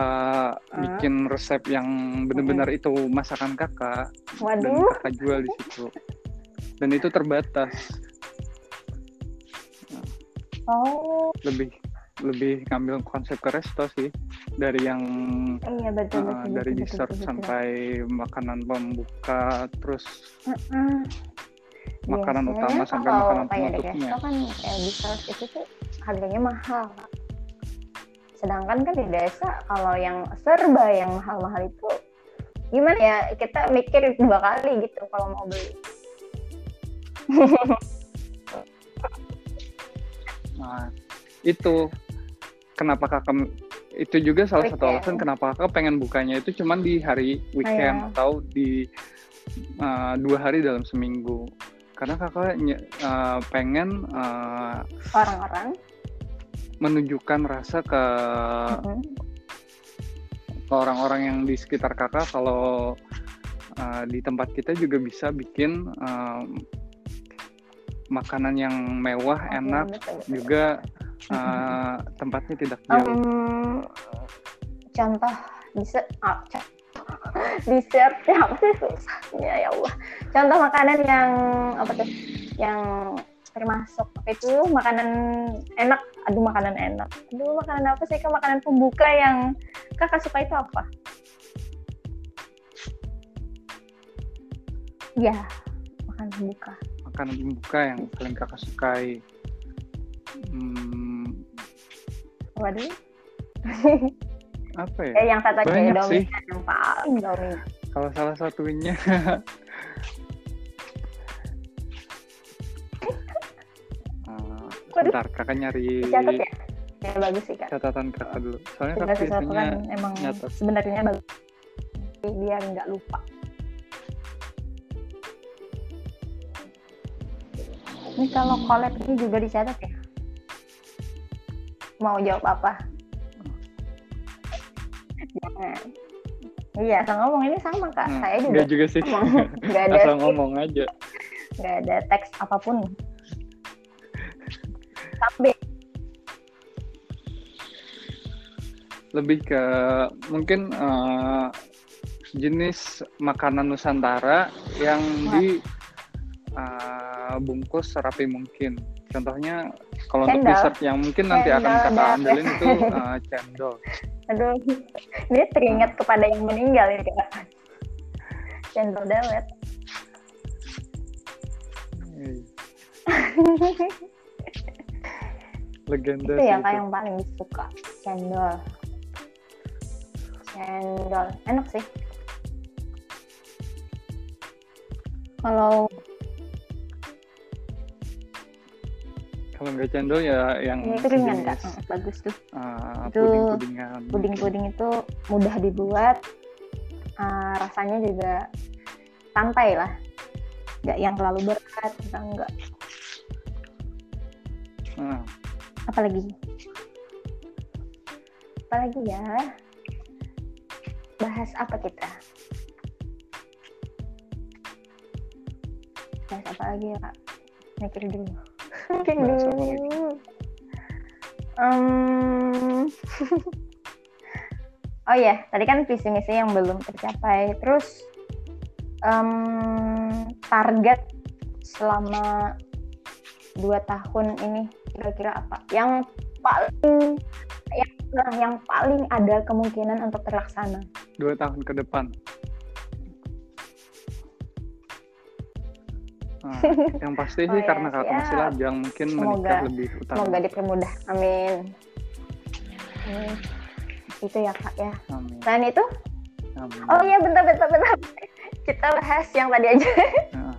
bikin resep yang benar-benar itu masakan kakak dan waduh kakak jual di situ. Dan itu terbatas, oh lebih lebih ngambil konsep ke resto sih dari yang iya betul Uh, betul dari betul, dessert betul, betul. sampai makanan pembuka terus Mm-mm. makanan Biasanya utama sampai kalau makanan penutupnya. resto kan kayak dessert itu tuh harganya mahal sedangkan kan di desa kalau yang serba yang mahal-mahal itu gimana ya kita mikir dua kali gitu kalau mau beli *laughs* nah itu kenapa kakak itu juga salah satu Weekend. alasan kenapa kakak pengen bukanya itu cuman di hari weekend Iya. atau di uh, dua hari dalam seminggu karena kakak uh, pengen uh, Orang-orang. menunjukkan rasa ke Mm-mm. ke orang-orang yang di sekitar kakak kalau uh, di tempat kita juga bisa bikin um, makanan yang mewah Oke, enak betul, betul. juga uh, tempatnya tidak jauh Em, contoh dessert, ah, co- *laughs* dessert ya apa sih susahnya ya Allah. Contoh makanan yang apa tuh? Yang termasuk apa itu makanan enak. Aduh makanan enak. Aduh makanan apa sih? Kak? Makanan pembuka yang kakak suka itu apa? Ya, makanan pembuka. Makanan pembuka yang paling kakak sukai Hmm, Waduh. apa ya eh, yang satu aja sih. yang paling dominan. kalau salah satunya *laughs* Waduh. Bentar, kakak nyari Catat ya? Ya bagus sih kak. catatan kakak dulu. Soalnya kakak biasanya kan emang sebenarnya bagus biar nggak lupa ini kalau collab ini juga dicatat ya? Mau jawab apa? Jangan iya asal ngomong ini sama kak. Hmm, saya juga Enggak juga sih. nggak *laughs* ada Asal ngomong aja. nggak ada teks apa pun. Tapi Lebih ke mungkin eh, jenis makanan Nusantara yang di eh, bungkus serapi mungkin. Contohnya kalau untuk Cendol. dessert yang mungkin nanti akan Cendol, kakak dah. andalin itu *laughs* eh, cendol. aduh ini teringat kepada yang meninggal ini kak cendol dawet Iya. Legenda itu sih ya itu. kak yang paling suka cendol cendol enak sih kalau Kalau nggak cendol ya yang ini itu ringan kak. Hmm, bagus tuh. Eh, Itu puding-pudingan. puding-puding itu mudah dibuat Ah, rasanya juga santai lah. Nggak yang terlalu berat kita enggak Nah, apalagi? Apalagi ya? Bahas apa kita? Bahas apa lagi ya kak? Mikir dulu apa dulu lagi? Em, *laughs* oh ya tadi kan visi misi yang belum tercapai terus em, target selama dua tahun ini kira-kira apa yang paling yang, nah, yang paling ada kemungkinan untuk terlaksana dua tahun ke depan. Nah, yang pasti sih Oh ya, karena kakak masih siap. lajang mungkin Semoga- menikah lebih utama. semoga dipermudah amin Amin. itu ya kak ya Amin. selain itu Amin. oh iya bentar bentar bentar kita bahas yang tadi aja Nah,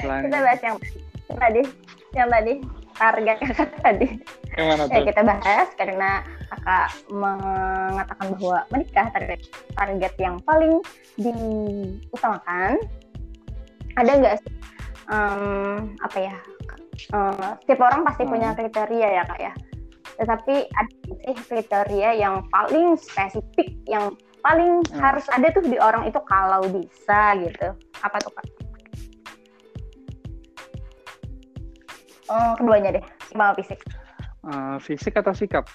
selain kita bahas yang tadi yang tadi target kakak tadi yang mana ya tuh? kita bahas karena kakak mengatakan bahwa menikah target target yang paling diutamakan ada nggak sih em, apa ya em, setiap orang pasti Hmm. punya kriteria ya kak ya tetapi ada sih kriteria yang paling spesifik yang paling Hmm. harus ada tuh di orang itu kalau bisa gitu apa tuh kak Oh, keduanya deh, sama fisik. Eh, fisik atau sikap?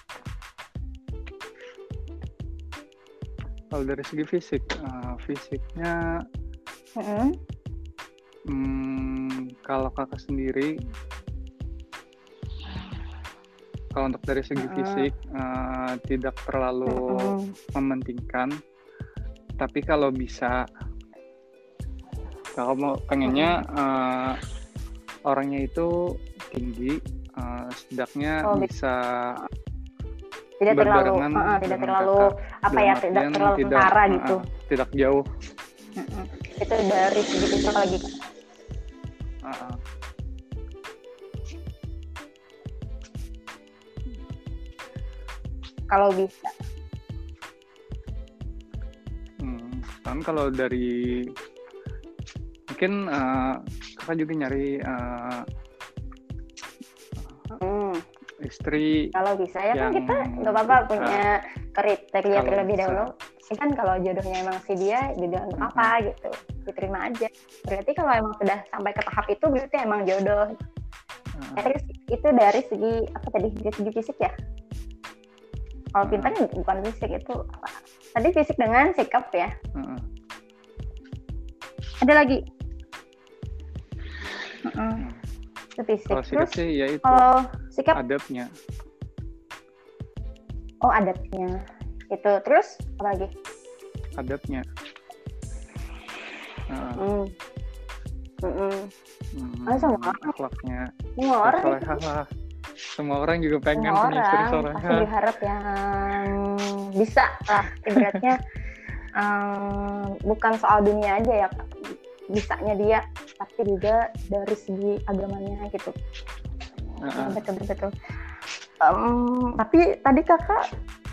Kalau dari segi fisik, eh, fisiknya. Hmm, kalau kakak sendiri, kalau untuk dari segi Mm-mm. fisik eh, tidak terlalu Mm-mm. mementingkan, tapi kalau bisa, kalau mau pengennya eh, orangnya itu tinggi, eh, setidaknya Oh, bi- bisa tidak terlalu berbarengan uh-uh, tidak dengan terlalu apa ya tidak terlalu tidak, tentara eh, gitu tidak jauh. Mm-mm. itu dari segi fisik kalau bisa. Hmm, kan kalau dari mungkin uh, kakak juga nyari uh, hmm. istri kalau bisa ya kan kita nggak apa-apa punya kriteria terlebih dahulu. Ya kan kalau jodohnya emang si dia jodoh untuk Mhm. apa gitu? Diterima aja. Berarti kalau emang sudah sampai ke tahap itu berarti emang jodoh. Eh, terus itu dari segi apa tadi dari segi fisik ya kalau Mhm. pintar bukan fisik itu apa? Tadi fisik dengan sikap ya. Uh, ada lagi? Mm-mm. itu fisik. Kalau sikap terus sih ya itu. kalau sikap? Adabnya oh adatnya itu terus apa lagi? Adabnya Uh, hmm. Mm-mm. hmm, Oh, akhlaknya. Semua orang solehah lah semua orang juga pengen semua punya istri orang pasti berharap yang bisa lah ibaratnya. Em, bukan soal dunia aja ya bisanya dia tapi juga dari segi agamanya gitu. Uh, betul betul. Betul. Em, tapi tadi kakak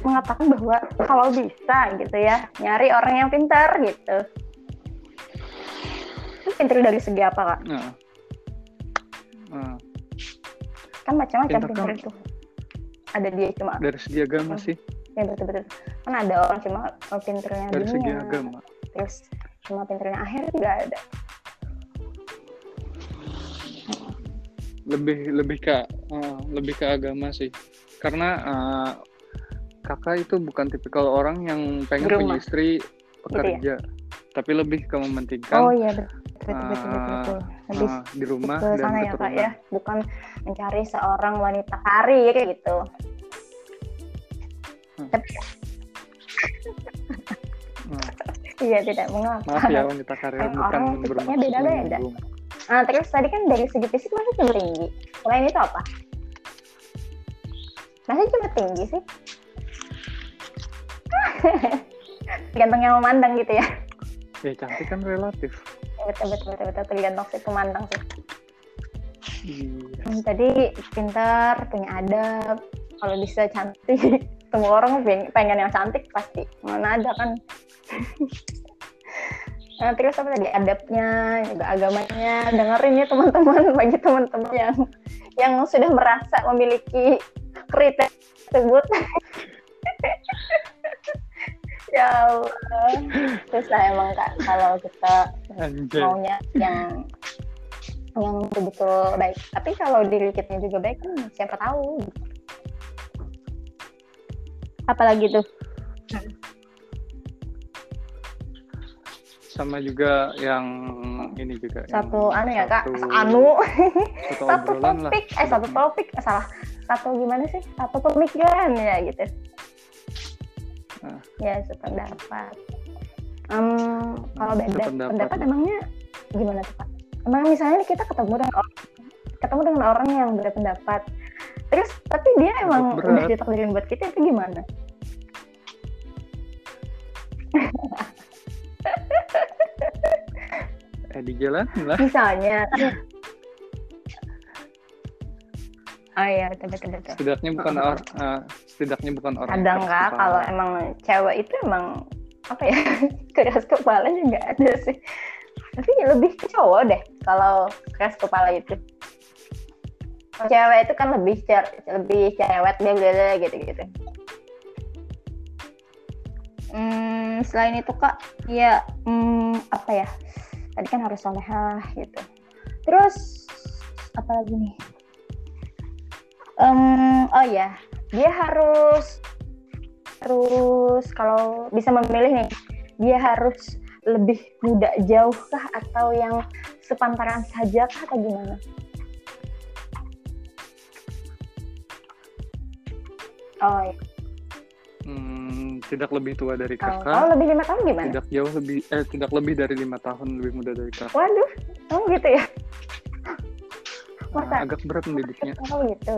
mengatakan bahwa kalau bisa gitu ya nyari orang yang pintar gitu. Itu pintar dari segi apa kak? Uh, uh, kan macam-macam kan- itu. Ada dia cuma dari segi agama sih. Ya betul betul. Kan ada orang cuma oh, pinternya dari segi dunia agama. Terus cuma pinternya akhir nggak ada. Lebih lebih ke uh, lebih ke agama sih. Karena uh, kakak itu bukan tipikal orang yang pengen Di punya istri pekerja. Tapi lebih ke mementingkan oh iya betul betul betul betul, betul. lebih uh, di rumah dan sana ya kak ya. Bukan mencari seorang wanita karir gitu Hmm. tapi Uh, iya tidak mengapa maaf ya wanita karir Kan bukan orang bermaksud beda-beda. Nah, terus tadi kan dari segi fisik masih cuma tinggi. Selain itu apa? Masih cuma tinggi sih. *laughs* Tergantung yang memandang gitu ya. ya cantik kan relatif Betul, betul, betul, betul. Tergantung si pemandang sih. Iya Hmm, tadi pintar, punya adab, kalau bisa cantik. *laughs* Semua orang peng- pengen yang cantik pasti. Mana ada kan. *laughs* Nah, terus apa tadi adabnya, juga agamanya. Dengerin ya teman-teman *laughs* bagi teman-teman yang yang sudah merasa memiliki kriteria tersebut. ya Allah. Susah emang kak kalau kita anjay maunya yang yang betul-betul baik. Tapi kalau diri kita juga baik kan siapa tahu. Apalagi tuh? sama juga yang ini juga Satu anu ya kak? Anu. satu *laughs* satu obrolan lah topik. Eh satu topik. Eh, salah. Satu gimana sih? Satu pemikiran ya gitu. Ah. Ya sependapat. Em, kalau beda pendapat emangnya gimana tuh kak? Emang misalnya kita ketemu dengan orang ketemu dengan orang yang beda pendapat, terus tapi dia emang Berat. udah ditakdirin buat kita itu gimana? eh di jalan lah Misalnya, oh iya betul betul betul. setidaknya bukan orang eh, setidaknya bukan orang Kadang kepala. kalau emang cewek itu emang apa ya *laughs* keras kepala juga ada sih. Tapi lebih ke cowok deh kalau keras kepala itu. Kalau cewek itu kan lebih cer- lebih cewek dia bela gitu gitu. Hmm, selain itu kak, ya hmm, apa ya? Tadi kan harus solehah gitu. Terus apa lagi nih? Em, oh ya, dia harus harus kalau bisa memilih nih, dia harus lebih muda jauh kah atau yang sepantaran saja kah atau gimana? Oh, iya. Hmm, tidak lebih tua dari kalau kakak kalau lebih lima tahun gimana? tidak jauh lebih eh tidak lebih dari lima tahun lebih muda dari kakak Waduh, kamu gitu ya? Nah, Masa? agak berat mendidiknya Oh gitu.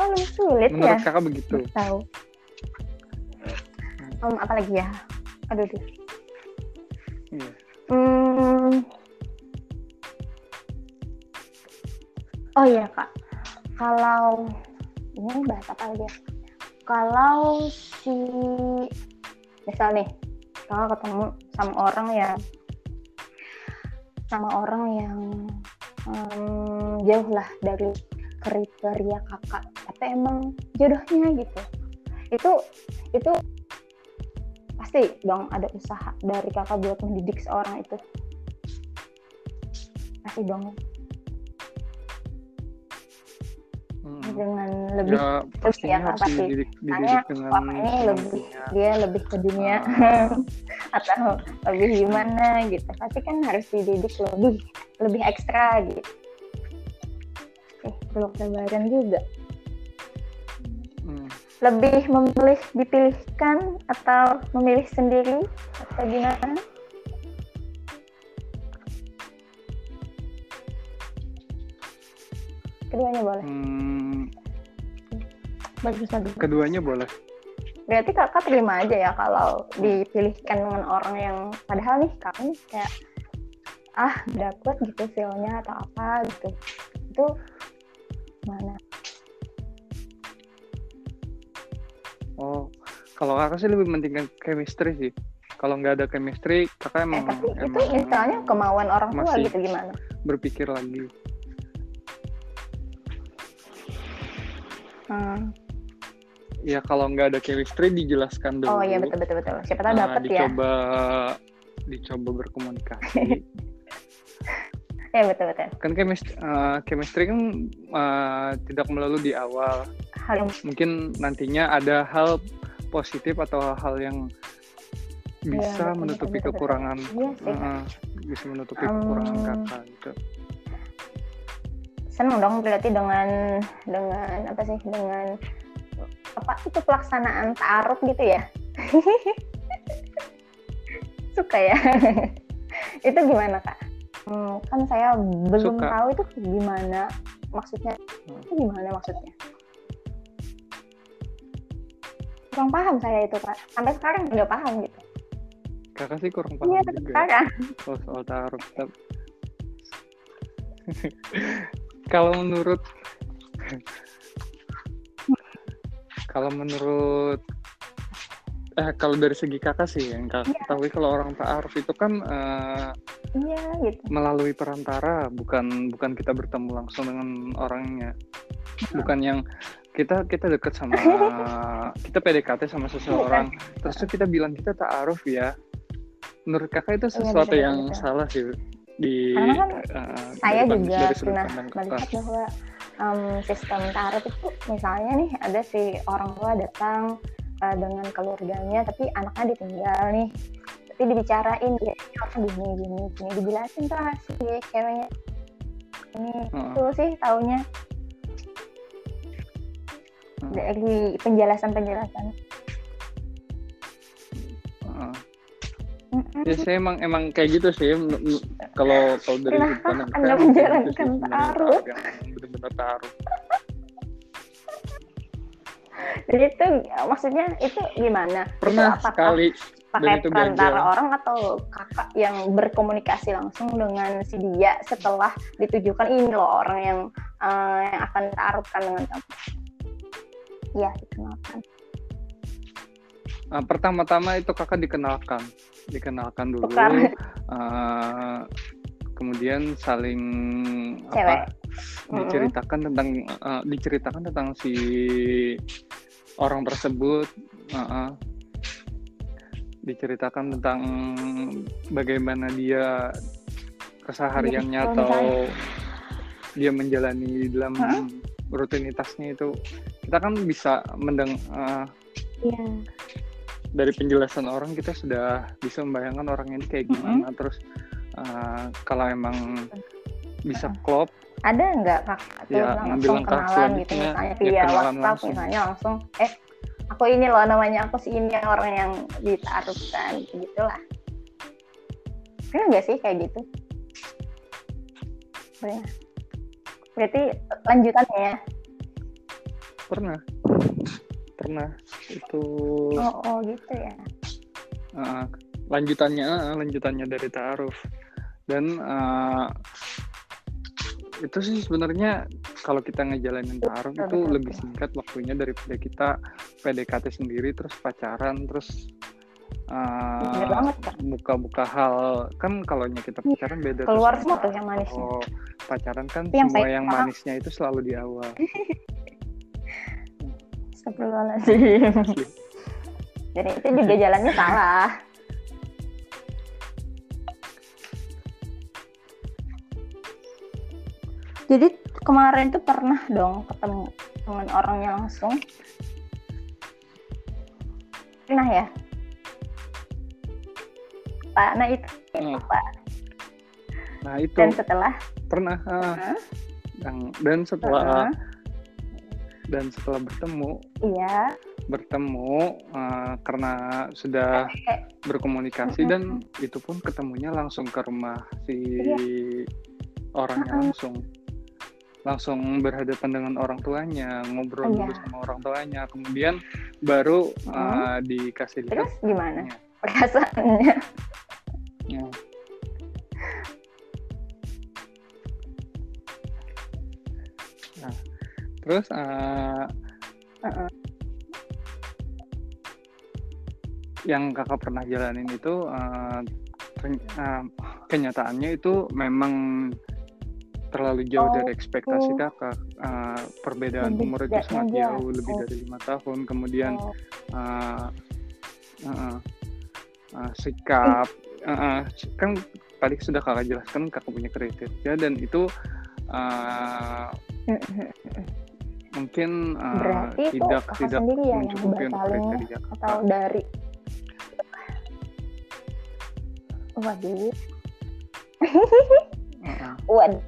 Oh lebih sulit menurut ya? kakak begitu Tahu. Om apa lagi ya? Aduh, aduh. Iya. Hmm. Oh iya kak, kalau ini bahas apa ya? kalau si misal nih kalau ketemu sama orang ya sama orang yang um, jauh lah dari kriteria kakak tapi emang jodohnya gitu itu itu pasti dong ada usaha dari kakak buat mendidik seorang itu. Pasti dong. Hmm. dengan lebih ya, pasti ya pasti. dididik dengan ini lebih dia lebih ke dunia. Uh. *laughs* atau lebih gimana gitu. Pasti kan harus dididik lebih lebih ekstra gitu. Eh belum lebaran juga. Lebih memilih dipilihkan atau memilih sendiri? Atau gimana? Keduanya boleh. Hmm. bagus bagus keduanya boleh. Berarti kakak terima aja ya kalau dipilihkan dengan orang yang padahal nih kakak kayak ah dapet gitu feelnya atau apa gitu. Itu oh kalau kakak sih lebih pentingkan chemistry sih. Kalau nggak ada chemistry kakak emang, eh, tapi emang itu misalnya kemauan orang tua gitu gimana? berpikir lagi. Hmm. ya kalau nggak ada chemistry dijelaskan dulu. Oh iya betul betul betul. Siapa tahu uh, dapet dicoba, ya. dicoba dicoba berkomunikasi. *laughs* Ya betul betul. Kan chemistry, uh, chemistry kan uh, tidak melulu di awal hal mungkin nantinya ada hal positif atau hal yang bisa ya, menutupi betul, kekurangan betul. Ya, uh, bisa menutupi um, kekurangan kakak gitu. Seneng dong berarti dengan dengan apa sih dengan apa itu pelaksanaan taruh gitu ya? *laughs* Suka ya? *laughs* Itu gimana kak? Hmm, kan saya belum suka. tahu itu gimana maksudnya. Itu gimana maksudnya kurang paham saya itu kak sampai sekarang nggak paham gitu kakak sih kurang paham iya, juga sekarang. soal, soal taruh *laughs* kalau menurut kalau menurut eh kalau dari segi kakak sih yang kakak ya. ketahui kalau orang ta'aruf itu kan uh, iya, gitu. melalui perantara bukan bukan kita bertemu langsung dengan orangnya bukan yang kita kita deket sama *laughs* kita PDKT sama seseorang. Terus kita bilang kita ta'aruf ya. Menurut kakak itu iya, sesuatu ya, yang salah sih di karena kan uh, saya juga pernah melihat bahwa um, sistem taruh itu misalnya nih ada si orang tua datang uh, dengan keluarganya tapi anaknya ditinggal nih. Tapi dibicarain dia orang gini gini gini dijelasin tuh si ceweknya. Ini uh. itu sih taunya. Dari penjelasan penjelasan ya saya emang emang kayak gitu sih. Kalau kalau dari nah, pandang anda menjalankan taruh? benar-benar taruh. Jadi itu maksudnya itu gimana? Pernah itu sekali pakai perantara orang atau kakak yang berkomunikasi langsung dengan si dia setelah ditujukan ini loh orang yang uh, yang akan taruhkan dengan kamu iya dikenalkan. Uh, pertama-tama itu kakak dikenalkan. Dikenalkan dulu uh, kemudian saling Cewek. apa diceritakan tentang uh, diceritakan tentang si orang tersebut uh, uh, diceritakan tentang bagaimana dia kesehariannya ya, atau dia menjalani dalam huh? rutinitasnya itu kita kan bisa mendeng uh, ya dari penjelasan orang kita sudah bisa membayangkan orang ini kayak gimana mm -hmm. terus uh, kalau emang bisa klop ada nggak kak? Ya, langsung kenalan gitu misalnya via ya, WhatsApp langsung. misalnya langsung eh aku ini loh namanya aku si ini orang yang ditaruhkan gitu lah pernah nggak sih kayak gitu? Berarti lanjutannya ya pernah. Pernah. Itu oh, oh gitu ya. Uh, lanjutannya uh, lanjutannya dari taaruf dan uh, itu sih sebenarnya kalau kita ngejalanin taaruf itu lebih singkat waktunya daripada kita PDKT sendiri terus pacaran terus uh, Kak. buka-buka hal. Kan kalau kita pacaran beda Keluar semua tuh yang manisnya. kalau pacaran kan yang semua yang manisnya itu selalu di awal *laughs* Astagfirullahaladzim. Jadi itu juga jalannya salah. Jadi kemarin tuh pernah dong ketemu dengan orangnya langsung. Pernah ya? Pak, nah itu Hmm. Pak. nah itu Dan setelah pernah ah. Heeh. Dan- dan setelah Heeh. Dan setelah bertemu iya, bertemu uh, karena sudah berkomunikasi dan itu pun ketemunya langsung ke rumah si orangnya langsung. Langsung berhadapan dengan orang tuanya ngobrol dulu Iya. sama orang tuanya. Kemudian baru uh, dikasih lihat terus gimana? Ya. perasaannya? Ya. Terus uh, Heeh. yang kakak pernah jalanin itu uh, uh, kenyataannya itu memang terlalu jauh Oh, dari ekspektasi kakak. Uh, perbedaan Lebih umur itu sangat jauh lebih dari lima tahun. Kemudian uh, uh, uh, sikap uh, uh, kan tadi sudah kakak jelaskan kakak punya kriteria dan itu uh, *laughs* mungkin uh, Berarti itu tidak kakak tidak sendiri ya yang mencukupi untuk batalin kriteria atau kakak. dari waduh. Uh, uh, waduh.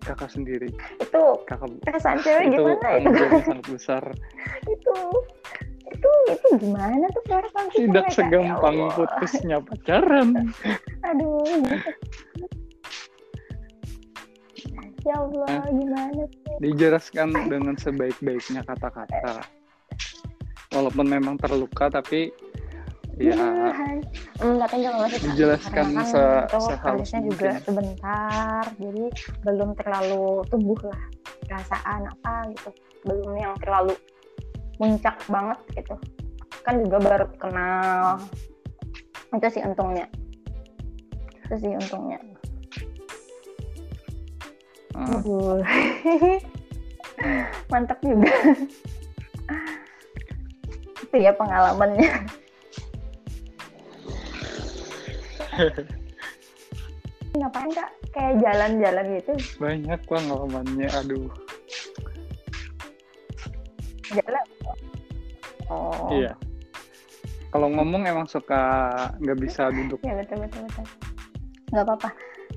Kakak sendiri. Itu kakak perasaan *laughs* cewek itu gimana itu jawabnya sangat besar. Itu itu itu gimana tuh perasaan tidak? Ya segampang putusnya pacaran. Aduh ya Allah gimana sih? Dijelaskan dengan sebaik-baiknya kata-kata. Walaupun memang terluka tapi ya Hmm, katanya kalau masih Dijelaskan karena kan se- itu sehalus kalisnya juga mungkin. sebentar jadi belum terlalu tumbuh lah perasaan apa gitu. Belum yang terlalu muncak banget gitu. Kan juga baru kenal. Itu sih untungnya. Itu sih untungnya uh, Aduh. Hmm. mantap juga. Itu ya pengalamannya. *laughs* Ngapain kak? Kayak jalan-jalan gitu? Banyak pengalamannya aduh. Jalan? Oh. Iya. Kalau ngomong emang suka nggak bisa duduk. Ya betul betul betul. Nggak apa-apa.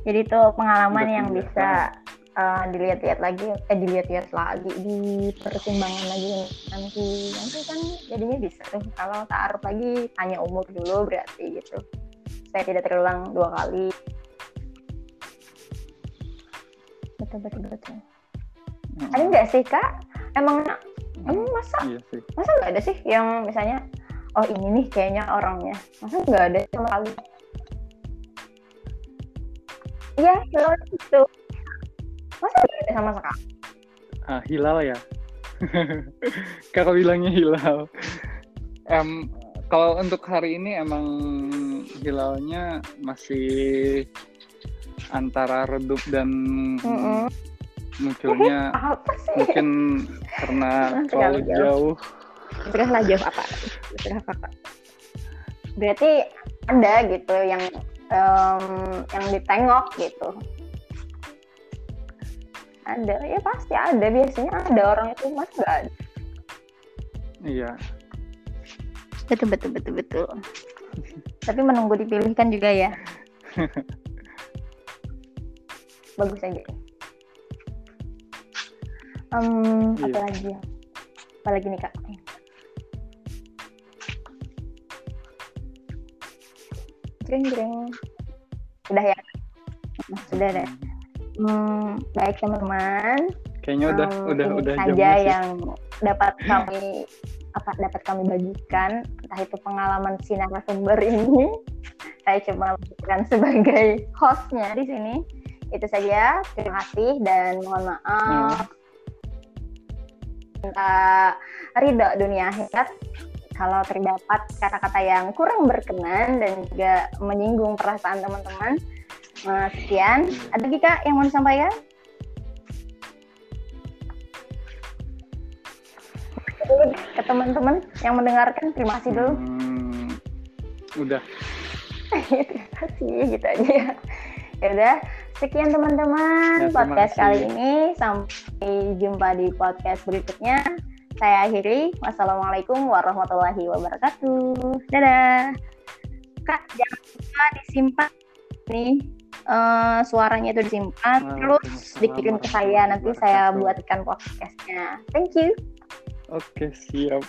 Jadi itu pengalaman Udah yang bisa uh, dilihat-lihat lagi eh dilihat-lihat lagi dipertimbangkan lagi nanti. Nanti kan jadinya bisa tuh kalau taruh lagi tanya umur dulu berarti gitu. Saya tidak terulang dua kali. Betul betul betul. Mm, ada nggak sih kak? Emang emang masa iya sih. masa nggak ada sih yang misalnya oh ini nih kayaknya orangnya. Masa nggak ada sama kali iya hilal itu masa ada sama sekali? Ah, hilal ya. *laughs* Kakak bilangnya hilal. Em, kalau untuk hari ini emang hilalnya masih antara redup dan Mm-mm. munculnya apa sih? mungkin karena *laughs* Terlalu terlalu jauh. lah jauh apa? Sudah apa berarti ada gitu yang em, yang ditengok gitu ada. Ya pasti ada. Biasanya ada orang itu mas nggak ada. Iya. Betul betul betul betul. Tapi menunggu dipilihkan juga ya. *laughs* Bagus aja. Apa Iya. lagi ya? Apa lagi nih kak? Jreng jreng sudah ya? Sudah deh Hmm, baik teman-teman. Kayaknya udah Em, udah ini udah saja yang dapat kami *laughs* apa dapat kami bagikan. Entah itu pengalaman si narasumber ini. *laughs* Saya cuma memberikan sebagai *laughs* hostnya di sini. Itu saja. Terima kasih dan mohon maaf. Minta ridho dunia akhirat. Kalau terdapat kata-kata yang kurang berkenan dan juga menyinggung perasaan teman-teman. Uh, sekian. Ada lagi kak yang mau disampaikan? ke teman-teman yang mendengarkan terima kasih dulu. Hmm, udah. *laughs* terima kasih gitu aja ya. Ya udah, sekian teman-teman ya, podcast kali ini. Sampai jumpa di podcast berikutnya. Saya akhiri. Wassalamualaikum warahmatullahi wabarakatuh. Dadah. Kak, jangan lupa disimpan nih uh, suaranya itu disimpan terus dikirim ke saya nanti saya buatkan podcastnya. Thank you. Oke, siap.